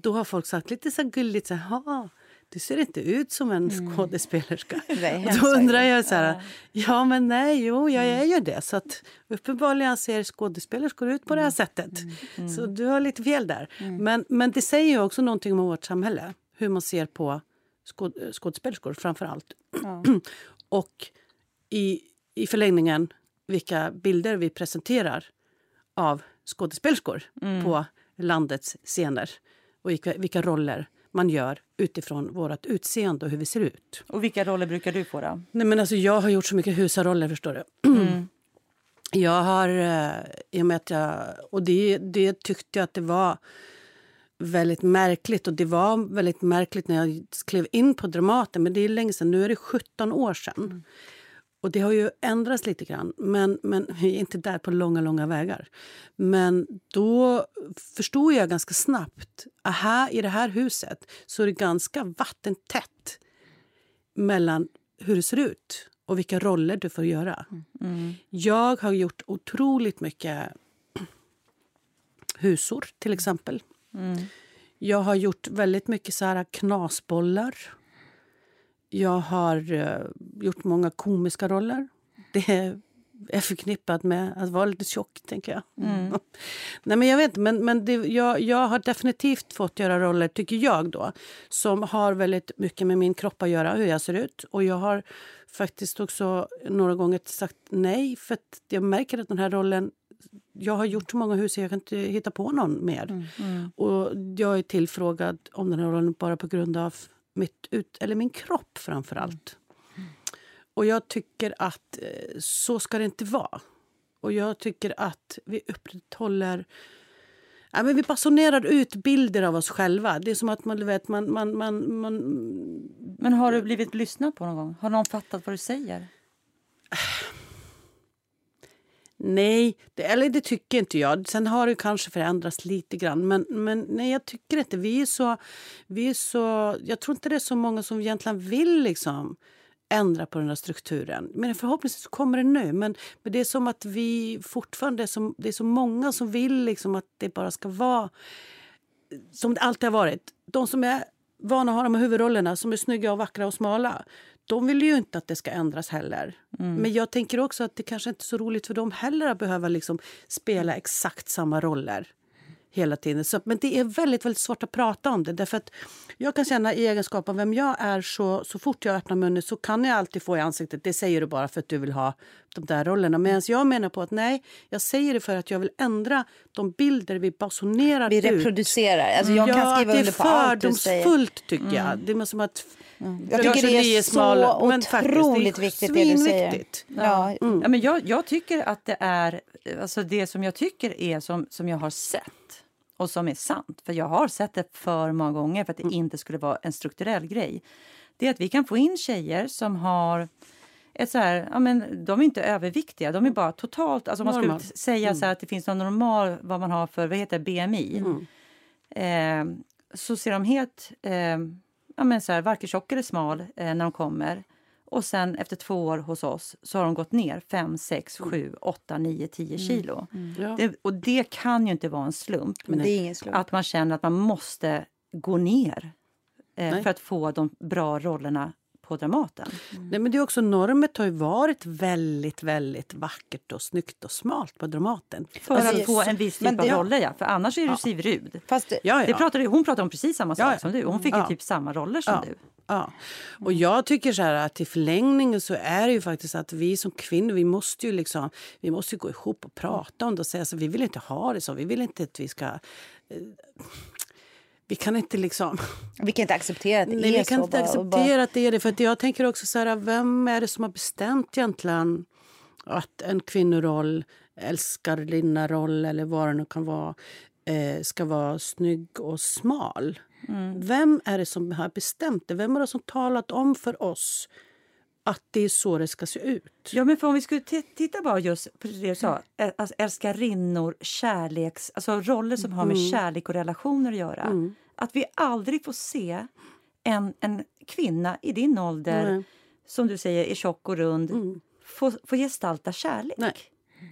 då har folk sagt lite så gulligt så här, du ser inte ut som en mm. skådespelerska. Då undrar jag så här, ja men nej, jo jag är ju det. Så att uppenbarligen ser skådespelerskor ut på det här mm. sättet. Mm. Mm. Så du har lite fel där. Mm. Men, men det säger ju också någonting om vårt samhälle. Hur man ser på skåd, skådespelerskor framför allt. Ja. Och i, i förlängningen vilka bilder vi presenterar av skådespelerskor mm. på landets scener och vilka, vilka roller man gör utifrån vårt utseende och hur vi ser ut. Och Vilka roller brukar du få? då? Nej, men alltså, jag har gjort så mycket husaroller. förstår du. Mm. Jag har... Eh, I och med att jag, och det, det tyckte jag att det var väldigt märkligt. Och Det var väldigt märkligt när jag klev in på Dramaten. Men det är länge sedan. Nu är det 17 år sedan. Mm. Och det har ju ändrats lite grann, men, men vi är inte där på långa, långa vägar. Men då förstod jag ganska snabbt här, i det här huset så är det ganska vattentätt mellan hur det ser ut och vilka roller du får göra. Mm. Jag har gjort otroligt mycket husor, till exempel. Mm. Jag har gjort väldigt mycket så här knasbollar jag har uh, gjort många komiska roller. Det är förknippat med att vara lite tjock, tänker jag. Mm. Nej, men jag vet men, men det, jag, jag har definitivt fått göra roller, tycker jag, då som har väldigt mycket med min kropp att göra, hur jag ser ut. Och jag har faktiskt också några gånger sagt nej, för att jag märker att den här rollen jag har gjort så många hus jag kan inte hitta på någon mer. Mm, mm. Och jag är tillfrågad om den här rollen bara på grund av mitt ut, eller min kropp framför allt. Mm. Och jag tycker att eh, så ska det inte vara. Och jag tycker att vi upprätthåller... Ja, men vi basunerar ut bilder av oss själva. Det är som att man, vet, man, man, man, man... Men har du blivit lyssnad på någon gång? Har någon fattat vad du säger? Nej, det, eller det tycker inte jag. Sen har det kanske förändrats lite grann. Men, men nej, jag tycker inte. Vi är så, vi är så... Jag tror inte det är så många som egentligen vill liksom ändra på den här strukturen. Men förhoppningsvis kommer det nu. Men, men det är som att vi fortfarande... Som, det är så många som vill liksom att det bara ska vara som det alltid har varit. De som är vana att ha de här huvudrollerna, som är snygga och vackra och smala de vill ju inte att det ska ändras heller. Mm. Men jag tänker också att det kanske inte är så roligt för dem heller att behöva liksom spela exakt samma roller hela tiden. Så, men det är väldigt, väldigt svårt att prata om det. Därför att jag kan känna i egenskap av vem jag är så, så fort jag öppnar munnen så kan jag alltid få i ansiktet det säger du bara för att du vill ha de där rollerna. Medan jag menar på att nej, jag säger det för att jag vill ändra de bilder vi basunerar vi ut. Vi reproducerar. Alltså jag ja, kan skriva under på allt du säger. det är fördomsfullt tycker jag. Mm. Det är som att Mm. Jag tycker det är så otroligt viktigt det du säger. Ja. Mm. Ja, men jag, jag, tycker att det är alltså det som jag tycker är som, som jag har sett och som är sant, för jag har sett det för många gånger för att det mm. inte skulle vara en strukturell grej. Det är att vi kan få in tjejer som har ett så här, ja, men de är inte överviktiga, de är bara totalt... Alltså man skulle säga mm. så att det finns någon normal, vad man har för vad heter BMI. Mm. Eh, så ser de helt... Eh, ja, men så här, varken tjock eller smal eh, när de kommer. Och sen efter två år hos oss så har de gått ner 5, 6, 7, 8, 9, 10 kilo. Mm. Mm. Det, och det kan ju inte vara en slump. Men slump. Att man känner att man måste gå ner eh, för att få de bra rollerna på Dramaten. Mm. Nej, men det är också normet har ju varit väldigt, väldigt vackert och snyggt och smalt på Dramaten. För alltså, att få en viss typ av roller, ja. För annars är du ja. Siv Rud. Fast det, ja, ja. Det pratade, hon pratade om precis samma sak ja, som du. Hon fick ju typ samma roller som du. Ja. Och jag tycker så att i förlängningen så är det ju faktiskt att vi som kvinnor, vi måste ju liksom, vi måste gå ihop och prata om det och säga så vi vill inte ha det så. Vi vill inte att vi ska... Vi kan inte liksom... Vi kan inte acceptera att det Nej, är vi kan så. inte bara- acceptera bara- att det är det. För att jag tänker också så här, vem är det som har bestämt egentligen att en kvinnoroll, älskarinna-roll eller vad det nu kan vara, eh, ska vara snygg och smal? Mm. Vem är det som har bestämt det? Vem är det som talat om för oss att det är så det ska se ut? Ja, men för om vi skulle titta bara just på det du sa, ä- alltså älskarinnor, kärleks, alltså roller som har med Mm. kärlek och relationer att göra. Att vi aldrig får se en, en kvinna i din ålder, Nej. som du säger är tjock och rund, få, få gestalta kärlek. Nej,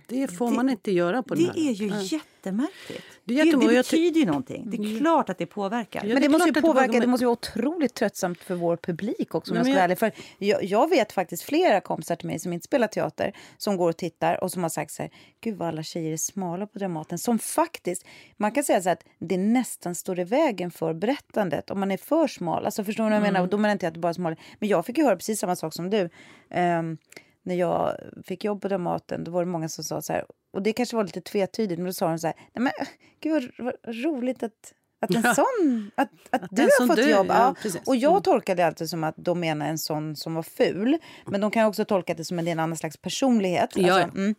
Det får Det- man inte göra på den Det här. är ju jättemärkligt. Det är Det, det, betyder ju någonting. Det är klart att det påverkar. Ja, Men det det, måste ju det påverka, det men- måste vara otroligt tröttsamt för vår publik också om jag ska jag- ärlig. För jag, jag vet faktiskt flera kompisar till mig som inte spelar teater som går och tittar och som har sagt så här, gud vad alla tjejer är smala på Dramaten. Som faktiskt, man kan säga så här att det nästan står i vägen för berättandet om man är för smal. Alltså förstår ni vad jag menar? Och Då menar inte jag att det bara är smal. Men jag fick ju höra precis samma sak som du. Ehm, när jag fick jobb på Dramaten då var det många som sa så här, och det kanske var lite tvetydigt, men då sa de så här, nej men gud vad, vad roligt att, att en sån, att, att, du har fått du, jobb. ja, Ja, och jag Mm. tolkade det alltid som att de menar en sån som var ful, men de kan också tolka det som en, en annan slags personlighet. Ja, Alltså, mm.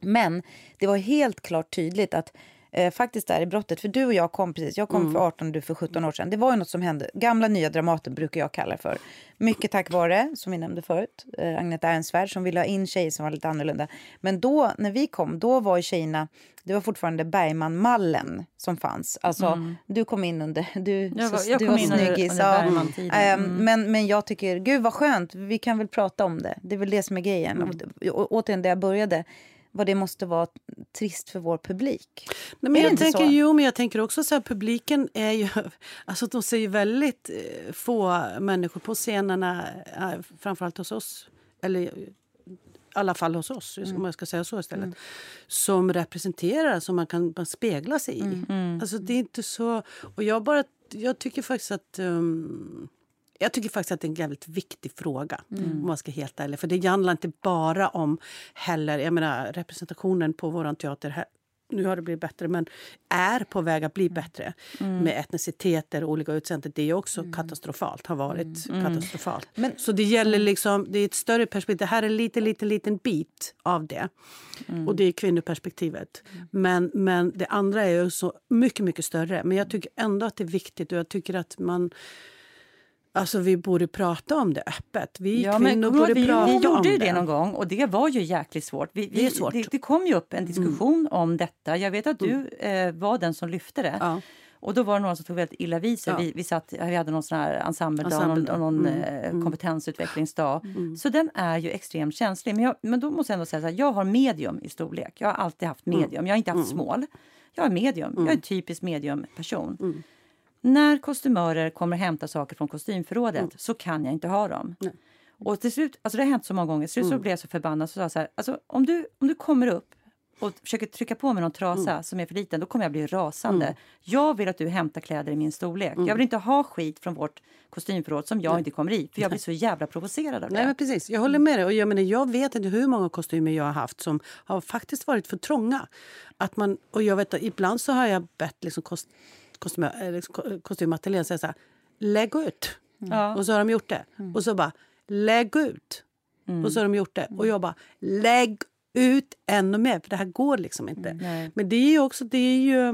Men det var helt klart tydligt att eh, faktiskt där i brottet, för du och jag kom precis, jag kom Mm. för 18 och du för 17 år sedan. Det var ju något som hände, gamla nya Dramaten brukar jag kalla det för. Mycket tack vare, som vi nämnde förut, eh, Agneta Ernstfärd som ville ha in tjejer som var lite annorlunda. Men då, när vi kom, då var ju tjejerna, det var fortfarande Bergman-mallen som fanns. Alltså, du kom in under, du, Mm. Jag var- jag du kom var snyggis. Ehm, Mm. men, men jag tycker, gud vad skönt, vi kan väl prata om det. Det är väl det som är grejen. Mm. Och, å- återigen, där jag började, vad det måste vara trist för vår publik. Nej, men jag tänker, så? jo, men jag tänker också så här, publiken är ju... Alltså de ser ju väldigt eh, få människor på scenerna, eh, framförallt hos oss. Eller i alla fall hos oss, Mm. om jag ska säga så istället. Som representerar, som man kan man spegla sig i. Mm. Alltså det är inte så... Och jag bara... Jag tycker faktiskt att... Um, jag tycker faktiskt att det är en jävligt viktig fråga. Mm. om man ska helt ärlig. För det handlar inte bara om heller, jag menar representationen på vår teater här, nu har det blivit bättre, men är på väg att bli bättre med etniciteter och olika utseenden. Det är också katastrofalt, har varit katastrofalt. Men- Så det gäller liksom, det är ett större perspektiv. Det här är en liten, liten, liten bit av det. Och det är kvinnoperspektivet. Men, men det andra är ju så mycket, mycket större. Men jag tycker ändå att det är viktigt och jag tycker att man Alltså vi borde prata om det öppet. Vi Ja, men kvinnor du borde vi, prata vi om gjorde ju det. det någon gång och det var ju jäkligt svårt. Vi, vi, Det svårt. Mm. Det, det kom ju upp en diskussion om detta. Jag vet att du eh, var den som lyfte det. Ja. Och då var det några som tog väldigt illa vid sig. Ja. Vi, vi, satt, vi hade någon sån här ensembledag någon, Ensembledag. någon Mm, eh, kompetensutvecklingsdag. Så den är ju extremt känslig. Men, jag, men då måste jag ändå säga så här, jag har medium i storlek. Jag har alltid haft Mm. medium. Jag har inte haft smål. Jag är medium. Jag är en typisk mediumperson. Mm. När kostymörer kommer och hämtar saker från kostymförrådet Mm. så kan jag inte ha dem. Och till slut, alltså det har hänt så många gånger, till slut så blev jag så förbannad så sa så här, alltså om du, om du kommer upp och försöker trycka på mig någon trasa som är för liten, då kommer jag bli rasande. Jag vill att du hämtar kläder i min storlek. Jag vill inte ha skit från vårt kostymförråd som jag inte kommer i, för jag blir så jävla provocerad av det. Nej, men precis. Jag håller med dig. Och jag, menar, jag vet inte hur många kostymer jag har haft som har faktiskt varit för trånga. Att man, och jag vet, ibland så har jag bett liksom kost, kostym, eh, liksom ko- kostymateljén säga så här, lägg ut. Ja. Och så har de gjort det. Och så bara, lägg ut. Och så har de gjort det. Och jag bara, lägg ut ännu mer, för det här går liksom inte. Nej. Men det är ju också, det är ju,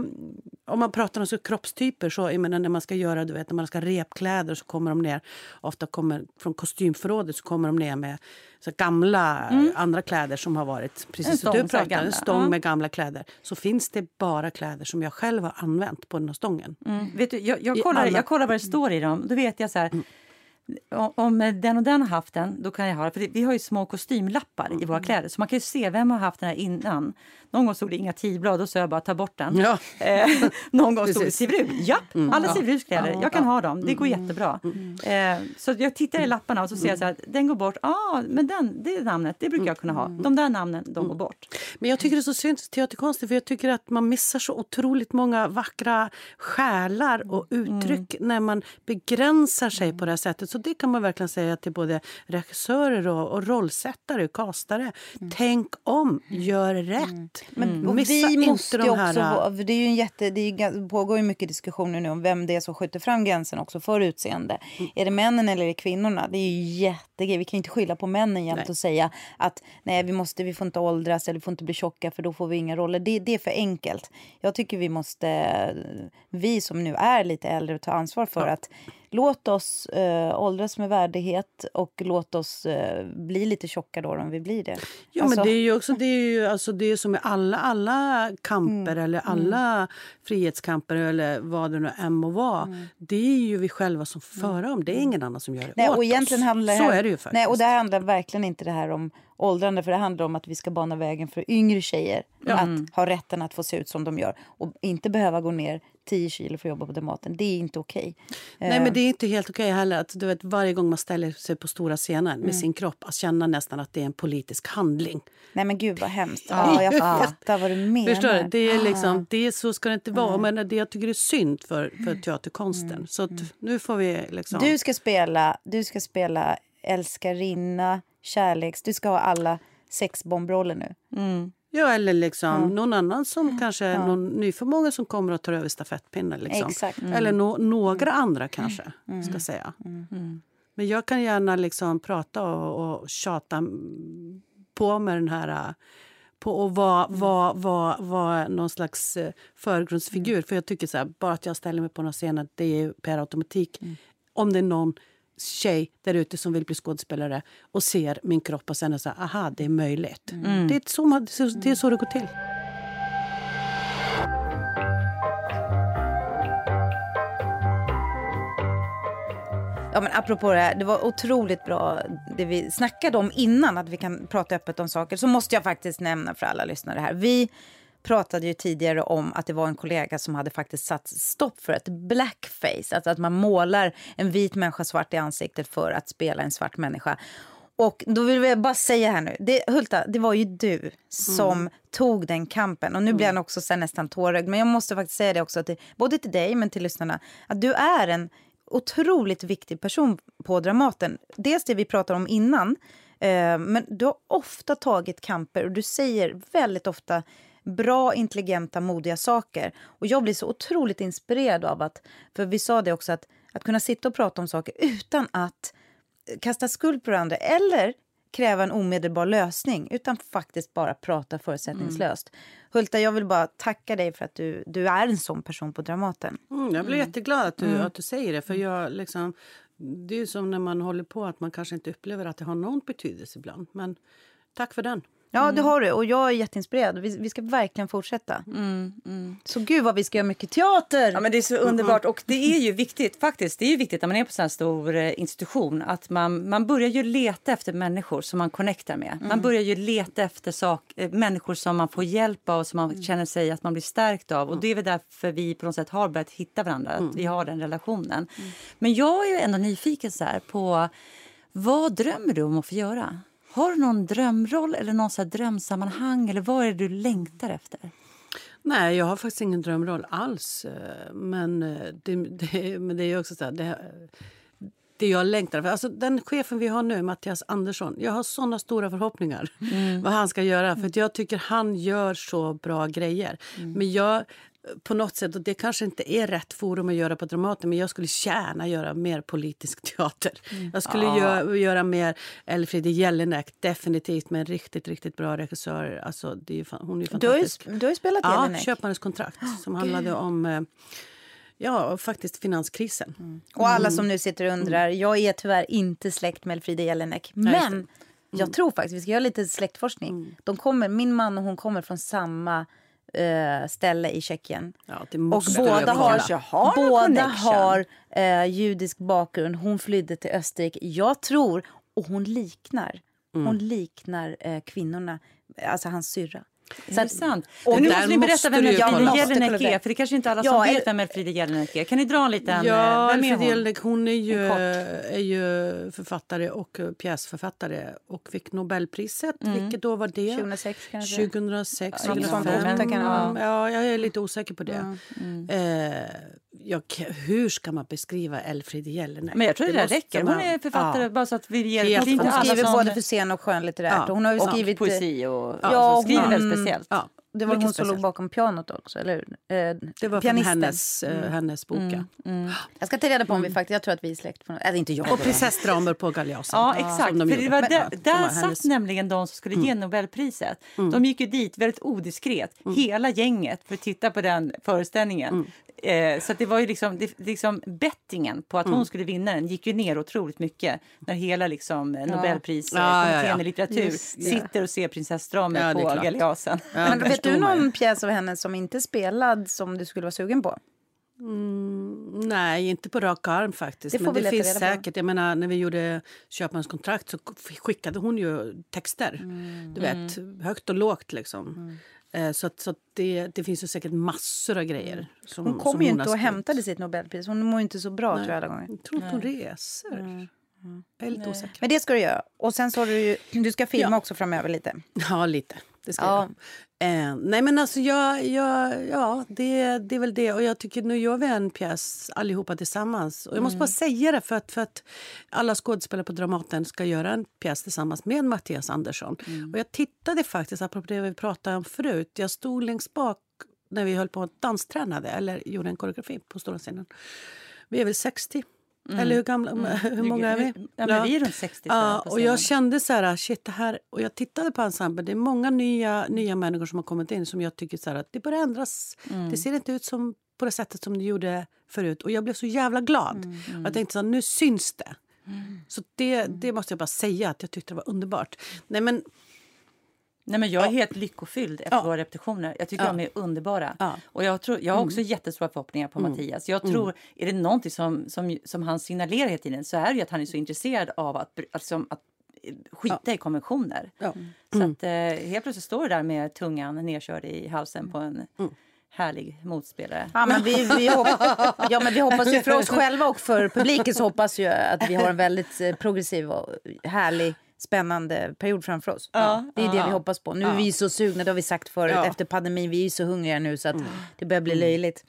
om man pratar om så kroppstyper, så jag menar, när man ska göra, du vet, när man ska repkläder så kommer de ner, ofta kommer från kostymförrådet så kommer de ner med så gamla andra kläder som har varit, precis som du pratar, en stång ja. med gamla kläder. Så finns det bara kläder som jag själv har använt på den här stången. Mm. Vet du, jag, jag, kollar, alla- jag kollar vad det står i dem. Då vet jag så här... om- den och den har haft den, då kan jag ha det. För vi har ju små kostymlappar i våra kläder, så man kan ju se vem har haft den här innan. Någon gång stod det inga tidblad, då sa jag bara ta bort den. Ja. Eh, någon gång stod det. Sivrut. Japp, alla Sivrutkläder. Jag kan ha dem. Det går jättebra. Eh, så jag tittar i lapparna och så ser jag så här, den går bort. Ja, ah, men den, det namnet, det brukar jag kunna ha. De där namnen, de går bort. Men jag tycker det är så synd teaterkonstigt för jag tycker att man missar så otroligt många vackra själar och uttryck när man begränsar sig på det här sättet. Så det kan man verkligen säga till både regissörer och, och rollsättare och kastare. Mm. Tänk om, gör rätt. Mm. Men, Missa vi måste de här... Också, det, är ju en jätte, det pågår ju mycket diskussioner nu om vem det är som skjuter fram gränsen också för utseende. Mm. Är det männen eller är det kvinnorna? Det är ju jättegrej. Vi kan inte skylla på männen jämt och säga att nej, vi, måste, vi får inte åldras eller vi får inte bli tjocka för då får vi inga roller. Det, det är för enkelt. Jag tycker vi måste, vi som nu är lite äldre, ta ansvar för ja. att låt oss eh, åldras med värdighet och låt oss eh, bli lite tjocka då om vi blir det. Ja, alltså... men det är ju också det är ju, alltså det är som med alla, alla kamper mm. eller mm. alla mm. frihetskamper eller vad det nu än må vara. Mm. Det är ju vi själva som får föra om. Det är ingen annan som gör det nej, åt och egentligen oss. Handlar här, Så är det ju faktiskt. Nej, och det handlar verkligen inte det här om åldrande för det handlar om att vi ska bana vägen för yngre tjejer ja. att mm. ha rätten att få se ut som de gör och inte behöva gå ner 10 kilo för att jobba på Dramaten. Det är inte okej. Okay. Nej, men det är inte helt okej okay heller. Att, du vet, varje gång man ställer sig på stora scenen mm. med sin kropp att känna nästan att det är en politisk handling. Nej men gud vad hemskt. Ja, jag fattar vad du menar. Förstår du? Det är liksom, det, så ska det inte vara. Mm. Men det jag tycker är synd för, för teaterkonsten. Mm. Så att, mm. nu får vi liksom... Du ska spela, du ska spela älskarinna, kärleks... Du ska ha alla sex bombroller nu. Mm. Ja, eller liksom ja. någon annan som kanske ja. någon nyförmåga som kommer och tar över stafettpinnen. Liksom. Mm. Eller no, några mm. andra kanske, mm. ska säga. Mm. mm. Men jag kan gärna liksom prata och, och tjata på med den här på att vara, vara, vara, vara någon slags eh, förgrundsfigur. Mm. För jag tycker så här, bara att jag ställer mig på någon scen, det är per automatik. Mm. Om det är någon tjej där ute som vill bli skådespelare och ser min kropp och känner så här, aha, det är möjligt. Mm. Det, är så, man, det är så det går till. Ja, men apropå det här, det var otroligt bra det vi snackade om innan, att vi kan prata öppet om saker. Så måste jag faktiskt nämna för alla lyssnare här. Vi pratade ju tidigare om att det var en kollega som hade faktiskt satt stopp för ett blackface. Alltså att man målar en vit människa svart i ansiktet för att spela en svart människa. Och då vill jag bara säga här nu, det, Hulta, det var ju du som mm. tog den kampen. Och nu blir han mm. också så nästan tårögd. Men jag måste faktiskt säga det också, till, både till dig men till lyssnarna, att du är en otroligt viktig person på Dramaten. Dels det vi pratade om innan, eh, men du har ofta tagit kamper och du säger väldigt ofta bra, intelligenta, modiga saker. Och jag blir så otroligt inspirerad av att, för vi sa det också, att, att kunna sitta och prata om saker utan att kasta skuld på varandra eller kräva en omedelbar lösning utan faktiskt bara prata förutsättningslöst. Mm. Hulta, jag vill bara tacka dig för att du, du är en sån person på Dramaten. Mm, jag blir mm. jätteglad att du, mm. att du säger det. För jag liksom, det är som när man håller på att man kanske inte upplever att det har någon betydelse ibland. Men tack för den. Ja, mm. det har du. Och jag är jätteinspirerad. Vi, vi ska verkligen fortsätta. Mm, mm. Så gud vad vi ska göra mycket teater! Ja, men det är så underbart. Och det är ju viktigt faktiskt. Det är ju viktigt när man är på en stor eh, institution att man, man börjar ju leta efter människor som man connectar med. Man mm. börjar ju leta efter sak, eh, människor som man får hjälp av och som man mm. känner sig att man blir stärkt av. Och det är väl därför vi på något sätt har börjat hitta varandra, att vi har den relationen. Men jag är ju ändå nyfiken så på vad drömmer du om att få göra? Har du någon drömroll eller någon så drömsammanhang? Eller vad är du längtar efter? Nej, jag har faktiskt ingen drömroll alls. Men eh, det, det, men det är också så här, det, det jag längtar efter. Alltså, den chefen vi har nu, Mattias Andersson, jag har såna stora förhoppningar mm. vad han ska göra. För jag tycker han gör så bra grejer. Mm. Men jag på något sätt, och det kanske inte är rätt forum att göra på Dramaten, men jag skulle gärna göra mer politisk teater. Mm. Jag skulle ah. göra, göra mer Elfriede Jelinek, definitivt med en riktigt, riktigt bra regissör. Alltså, det är, hon är fantastisk. Du har ju, du har ju spelat ja, Jelinek. Köpmannens kontrakt, oh, som handlade om eh, Ja, faktiskt finanskrisen. Mm. Och alla som nu sitter och undrar, mm. jag är tyvärr inte släkt med Elfriede Jelinek. Men mm. jag tror faktiskt, vi ska göra lite släktforskning. Mm. De kommer, min man och hon kommer från samma eh, ställe i Tjeckien. Ja, och båda har, har båda har eh, judisk bakgrund. Hon flydde till Österrike. Jag tror, och hon liknar, mm. hon liknar eh, kvinnorna, alltså hans syrra. Så att, sant. Och nu måste ni berätta vem Elfriede Jelinek är, för det kanske inte alla som ja, vet vem Elfriede Jelinek är. Kan ni dra en liten... Ja, vem är hon? Jelinek, hon är ju, är ju författare och pjäsförfattare och fick Nobelpriset. Mm. Vilket då var det? 2006 kanske? 2006, ja, 2005. Ja, ja, jag är lite osäker på det. Mm. Eh, jag, hur ska man beskriva Elfrid Jelinek? Men jag tror det, det räcker. Hon är författare ja. bara så att vi ger Hon skriver både för scen och skönlitterärt. Ja. Hon har ju skrivit poesi och ja, alltså, skriver väldigt speciellt. Ja. Det var hon som låg bakom pianot också, eller eh, Det var från hennes, eh, mm. hennes bok, mm. Mm. Jag ska ta reda på om vi mm. faktiskt, jag tror att vi är släkt. Från, eller inte jag. Och prinsessdramer på Galeasen. Ja, exakt. För det var där, där satt hennes... nämligen de som skulle ge mm. Nobelpriset. Mm. De gick ju dit väldigt odiskret, hela gänget, för att titta på den föreställningen. Eh, så det var ju liksom, det, liksom bettingen på att mm. hon skulle vinna den gick ju ner otroligt mycket när hela liksom Nobelpriskommittén ja. ja, ja, i litteratur Just, sitter och ser prinsessdramer på Galeasen. Men vet du någon pjäs av henne som inte spelad som du skulle vara sugen på? Mm, nej, inte på rak arm faktiskt. Det Men det finns säkert. Jag menar, när vi gjorde Köpmans kontrakt så skickade hon ju texter. Mm. Du vet, mm. högt och lågt liksom. Mm. Eh, så, att, så att det, det finns ju säkert massor av grejer. Mm. Som, hon kom ju inte och hämtade sitt Nobelpris. Hon mår inte så bra Nej. tror jag alla gånger. Jag tror inte hon reser. Mm. Jag är lite osäker. Men det ska du göra. Och sen så har du du ska filma ja. också framöver lite. Ja, lite. Det ska ja. jag. Eh, nej men alltså jag, jag, ja, det, det är väl det. Och jag tycker nu gör vi en pjäs allihopa tillsammans. Och jag måste mm. bara säga det för att, för att alla skådespelare på Dramaten ska göra en pjäs tillsammans med Mattias Andersson. Mm. Och jag tittade faktiskt, apropå det vi pratade om förut. Jag stod längst bak när vi höll på att danstränade eller gjorde en koreografi på stora scenen. Vi är väl 60 Mm. Eller hur gamla, mm. hur många är vi? Ja, men vi är runt 60. Ja, och jag kände så här, shit det här, och jag tittade på ensemblen, det är många nya, nya människor som har kommit in som jag tycker så här, att det börjar ändras. Mm. Det ser inte ut som på det sättet som det gjorde förut. Och jag blev så jävla glad. Mm. mm. Jag tänkte så här, nu syns det. Mm. Så det, det måste jag bara säga att jag tyckte det var underbart. Nej men Nej, men jag är ja. helt lyckofylld efter ja. våra repetitioner. Jag tycker ja. de är underbara. Ja. Och jag, tror, jag har också mm. jättestora förhoppningar på mm. Mattias. Jag tror, mm. är det någonting som, som, som han signalerar hela tiden så är det att han är så intresserad av att, alltså, att skita i konventioner. Så mm. att eh, helt plötsligt står du där med tungan nedkörd i halsen på en mm. härlig motspelare. Ja, men vi, vi, hoppas, ja, men vi hoppas ju för oss själva och för publiken så hoppas ju att vi har en väldigt eh, progressiv och härlig spännande period framför oss. Ja, det är det vi hoppas på. Nu är vi så sugna, det har vi sagt förut, efter pandemin. Vi är så hungriga nu så att mm. det börjar bli mm. löjligt.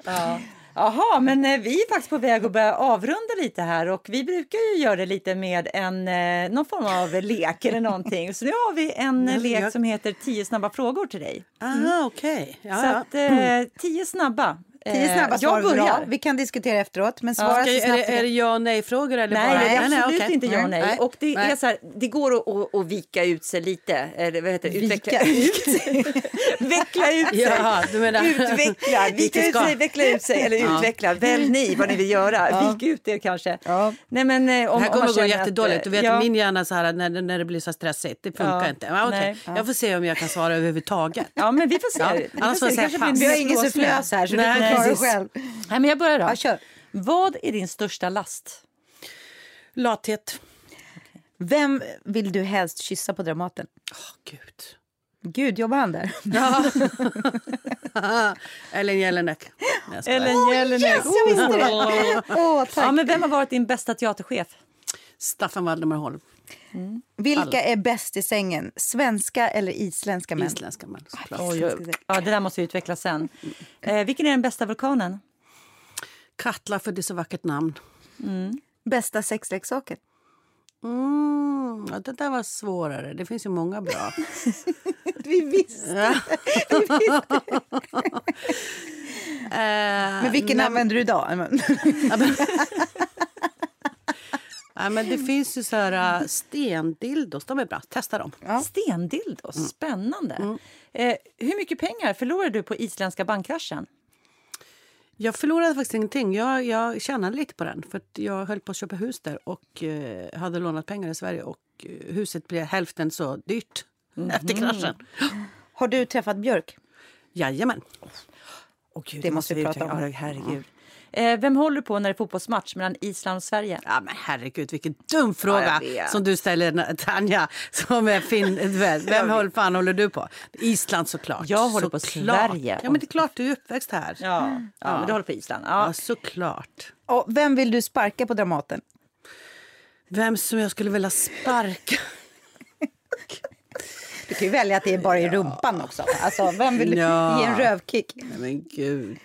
Jaha, men eh, vi är faktiskt på väg att börja avrunda lite här och vi brukar ju göra det lite med en, eh, någon form av lek eller någonting. Så nu har vi en lek som heter 10 snabba frågor till dig. Mm. Ah, okej. Okay. Ja, så att, eh, 10 snabba Tio snabba svar börjar. Vi kan diskutera efteråt. Men svara ja, är, det, är det ja och nej-frågor? Eller nej, bara? är absolut nej, okay. inte ja och nej. nej. Och det, nej. Är så här, det går att, att, att, vika ut sig lite. Eller vad heter det? Utveckla ut sig. veckla ut sig. Ja, du menar... Utveckla. Vika ut sig, veckla ut sig eller ja. utveckla. Välj ni vad ni vill göra. Ja. Vik ut er kanske. Ja. Nej, men, eh, om, det här kommer att gå jättedåligt. du vet, ja. Min hjärna så här, när, när det blir så stressigt. Det funkar inte. Men, okay. Jag får se om jag kan svara överhuvudtaget. Ja, men vi får se. Ja. Annars får jag säga Vi har ingen sufflös här dig själv. Nej, men jag börjar då. Ja, kör. Vad är din största last? Lathet. Okay. Vem vill du helst kyssa på Dramaten? Oh, Gud. Gud, jobbar han där? Ja. Ellen Jelinek. Ellen Jelinek. Oh, yes, jag visste det! oh, tack. Ja, men vem har varit din bästa teaterchef? Staffan Valdemar Holm. Mm. Vilka Alla. är bäst i sängen? Svenska eller isländska män? Isländska män, Oj, ja, det där måste vi utveckla sen. Eh, vilken är den bästa vulkanen? Katla, för det är så vackert namn. Mm. Bästa sexleksaken? Mm, ja, det där var svårare. Det finns ju många bra. vi visste vi visste. uh, Men vilken men... använder du idag? Ja, men det finns ju så här uh, stendildos. De är bra. Testa dem. Ja. Stendildos? Mm. Spännande. Mm. Eh, hur mycket pengar förlorade du på isländska bankkraschen? Jag förlorade faktiskt ingenting. Jag, jag tjänade lite på den. För Jag höll på att köpa hus där och eh, hade lånat pengar i Sverige. Och eh, Huset blev hälften så dyrt mm. efter kraschen. Har du träffat Björk? Jajamän. Oh, Gud, det måste vi prata om. Herregud. Eh, vem håller du på när det är fotbollsmatch mellan Island och Sverige? Ja, men herregud, vilken dum fråga ja, som du ställer, Tanja. Som är fin, vem håller, fan håller du på? Island såklart. Jag håller på Sverige. Ja, men det är klart, du är uppväxt här. Ja, ja, ja. men du håller på Island. Ja, ja såklart. Och vem vill du sparka på Dramaten? Vem som jag skulle vilja sparka? Du kan ju välja att det är bara i rumpan också. Alltså, vem vill ja. ge en rövkick? Nej, men gud.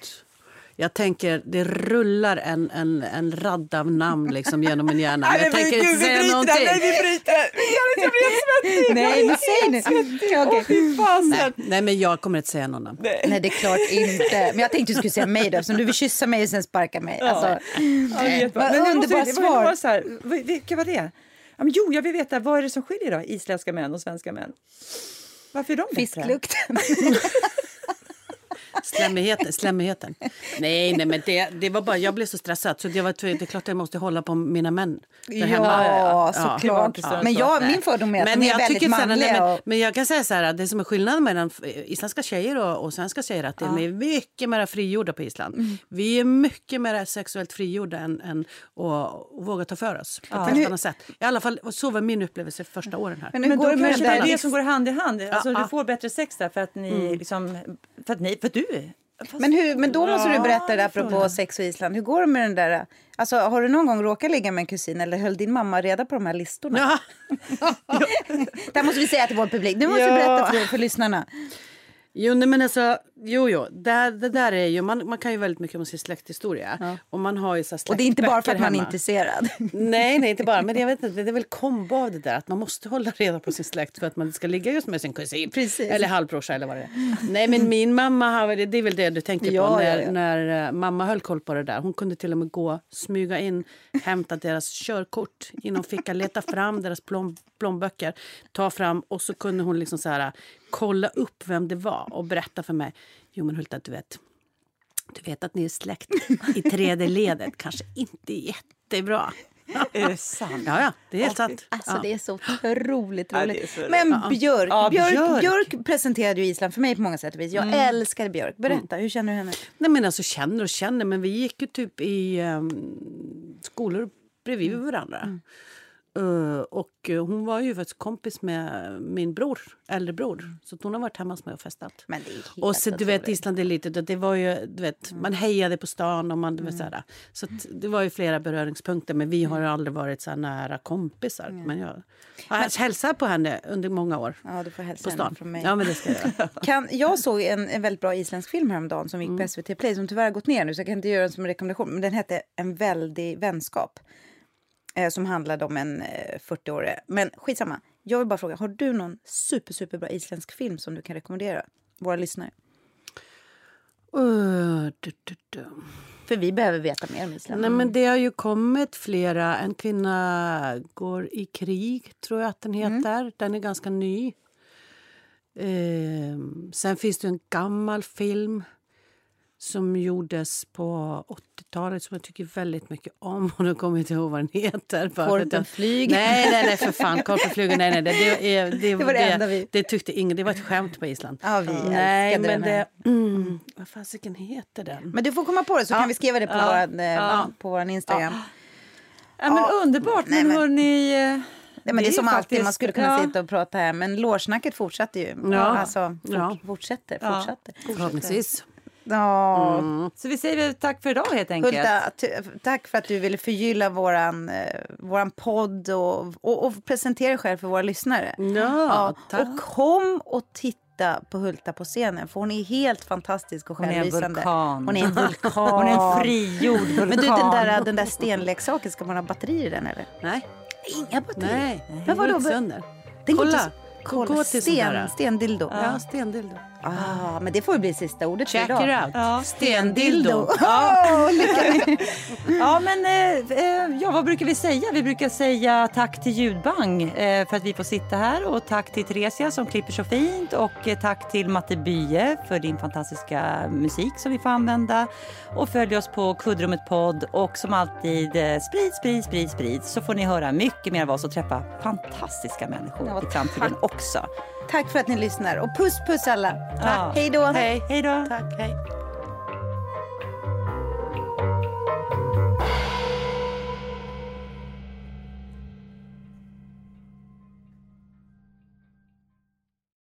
Jag tänker, det rullar en, en, en radd av namn liksom genom min hjärna. Men jag tänker inte säga någonting. Nej, vi bryter! Jag blir svettig! Nej, men säg nu. Okay. Nej, nej, men jag kommer inte säga någon namn. Nej. nej, det är klart inte. Men jag tänkte du skulle säga mig då, eftersom du vill kyssa mig och sen sparka mig. Alltså, ja. Ja, men underbara svar. Var så här, vilka var det? Ja, men jo, jag vill veta, vad är det som skiljer då, isländska män och svenska män? Varför är de bättre? Fisklukten. Slemmigheten. slemmigheten. Nej, nej, men det, det var bara, jag blev så stressad så det, var, det är klart att jag måste hålla på mina män där hemma. Ja, såklart. Ja. Men jag, min fördom är att men de är väldigt manliga. Men, men, jag kan säga så här, det som är skillnaden mellan isländska tjejer och, och svenska tjejer att ja. de är mycket mer frigjorda på Island. Mm. Vi är mycket mer sexuellt frigjorda än, än och, och våga ta för oss på ja. ett annat sätt. I alla fall, så var min upplevelse första åren här. Men, men då kanske det är det som går hand i hand. Alltså, du får bättre sex där för att ni mm. liksom, för att, ni, för att du Fast, men, hur, men då måste du berätta det apropå sex och Island. Hur går det med den där? Alltså, har du någon gång råkat ligga med en kusin eller höll din mamma reda på de här listorna? Ja. det här måste vi säga till vår publik. Du måste ja. berätta för, för lyssnarna. Jo, nej, men alltså, jo, jo. Det, det där är ju, man, man kan ju väldigt mycket om sin släkthistoria. Ja. Och, man har ju så och det är inte bara för att man är intresserad. Nej, nej, inte bara. Men jag vet inte, det är väl kombo av det där att man måste hålla reda på sin släkt för att man ska ligga just med sin kusin. Precis. Eller halvbrorsa eller vad det är. Nej, men min mamma har det är väl det du tänkte ja, på när, ja, när uh, mamma höll koll på det där. Hon kunde till och med gå, smyga in, hämta deras körkort inom fickan, leta fram deras plånböcker, ta fram och så kunde hon liksom så här kolla upp vem det var och berätta för mig. Jo men Hulta, du vet, du vet att ni är släkt i tredje ledet. Kanske inte jättebra. Är det sant? Ja, ja det är helt sant. Alltså, ja. Det är så otroligt roligt. Ja, Men Björk, ja, Björk, Björk. Björk presenterade ju Island för mig på många sätt och vis. Jag mm. älskar Björk. Berätta, mm. hur känner du henne? Nej, men alltså, känner och känner, men vi gick ju typ i um, skolor bredvid varandra. Mm. Uh, och hon var ju faktiskt kompis med min bror, äldre bror. Så hon har varit hemma hos mig och festat. Men det är och så, du vet, Island är litet. Det var ju, du vet, mm. Man hejade på stan. Och man, mm. så, här, så det var ju flera beröringspunkter. Men vi har mm. aldrig varit så nära kompisar. Mm. Men jag har hälsat på henne under många år. Ja, du får hälsa på stan. från mig. Ja, men det ska jag, kan, jag såg en, en väldigt bra isländsk film häromdagen som gick på mm. SVT Play. Som tyvärr har gått ner nu så jag kan inte göra den som en rekommendation. Men den hette En väldig vänskap eh, som handlade om en eh, 40-årig. Men skitsamma. Jag vill bara fråga, har du någon super, superbra isländsk film som du kan rekommendera våra lyssnare? Uh, du, du, du. För vi behöver veta mer om Island. Nej, men det har ju kommit flera. En kvinna går i krig, tror jag att den mm. heter. Mm. Den är ganska ny. Eh, sen finns det en gammal film som gjordes på 80-talet som jag tycker väldigt mycket om. Och nu kommer jag inte ihåg vad den heter. Korpen flyger. Nej, nej, nej, för fan. Korpen flyger. Nej, nej, det, det, det, det var det, enda vi... Det tyckte ingen. Det var ett skämt på Island. Ja, vi nej, men den det, mm, Vad fasiken heter den? Men du får komma på det så ja. kan vi skriva det på, ja. vår, ja. på vår Instagram. Ja. men underbart. Men, men hörni... Eh, Nej, men det är som faktiskt, alltid, man skulle kunna ja. sitta och prata här. Men lårsnacket fortsätter ju. Ja. Alltså, ja. fortsätter, fortsätter. Ja. Förhoppningsvis. Ja. Mm. Så vi säger tack för idag helt enkelt. Hulta, tack för att du ville förgylla våran, eh, våran podd och, och, och presentera dig själv för våra lyssnare. Ja, ja. Och kom och titta på Hulta på scenen för hon är helt fantastisk och självlysande. Hon är en vulkan. hon är en frigjord vulkan. Men du, den där, den där stenleksaken, ska man ha batteri i den eller? Nej. Inga batterier? Nej, den går sönder. Kolla! Kolla, till sten, stendildo. Ja, stendildo. Ah, men det får bli sista ordet Check för idag. it out. Ja. Stendildo. Oh, ja, men eh, eh, ja, vad brukar vi säga? Vi brukar säga tack till Ljudbang eh, för att vi får sitta här och tack till Theresia som klipper så fint och eh, tack till Matte Bye för din fantastiska musik som vi får använda. Och följ oss på Kuddrummet podd och som alltid eh, sprid, sprid, sprid, sprid så får ni höra mycket mer av oss och träffa fantastiska människor ja, i framtiden också. Tack för att ni lyssnar och puss puss alla. Ja. Hej då. Hej. Hej då. Tack, hej.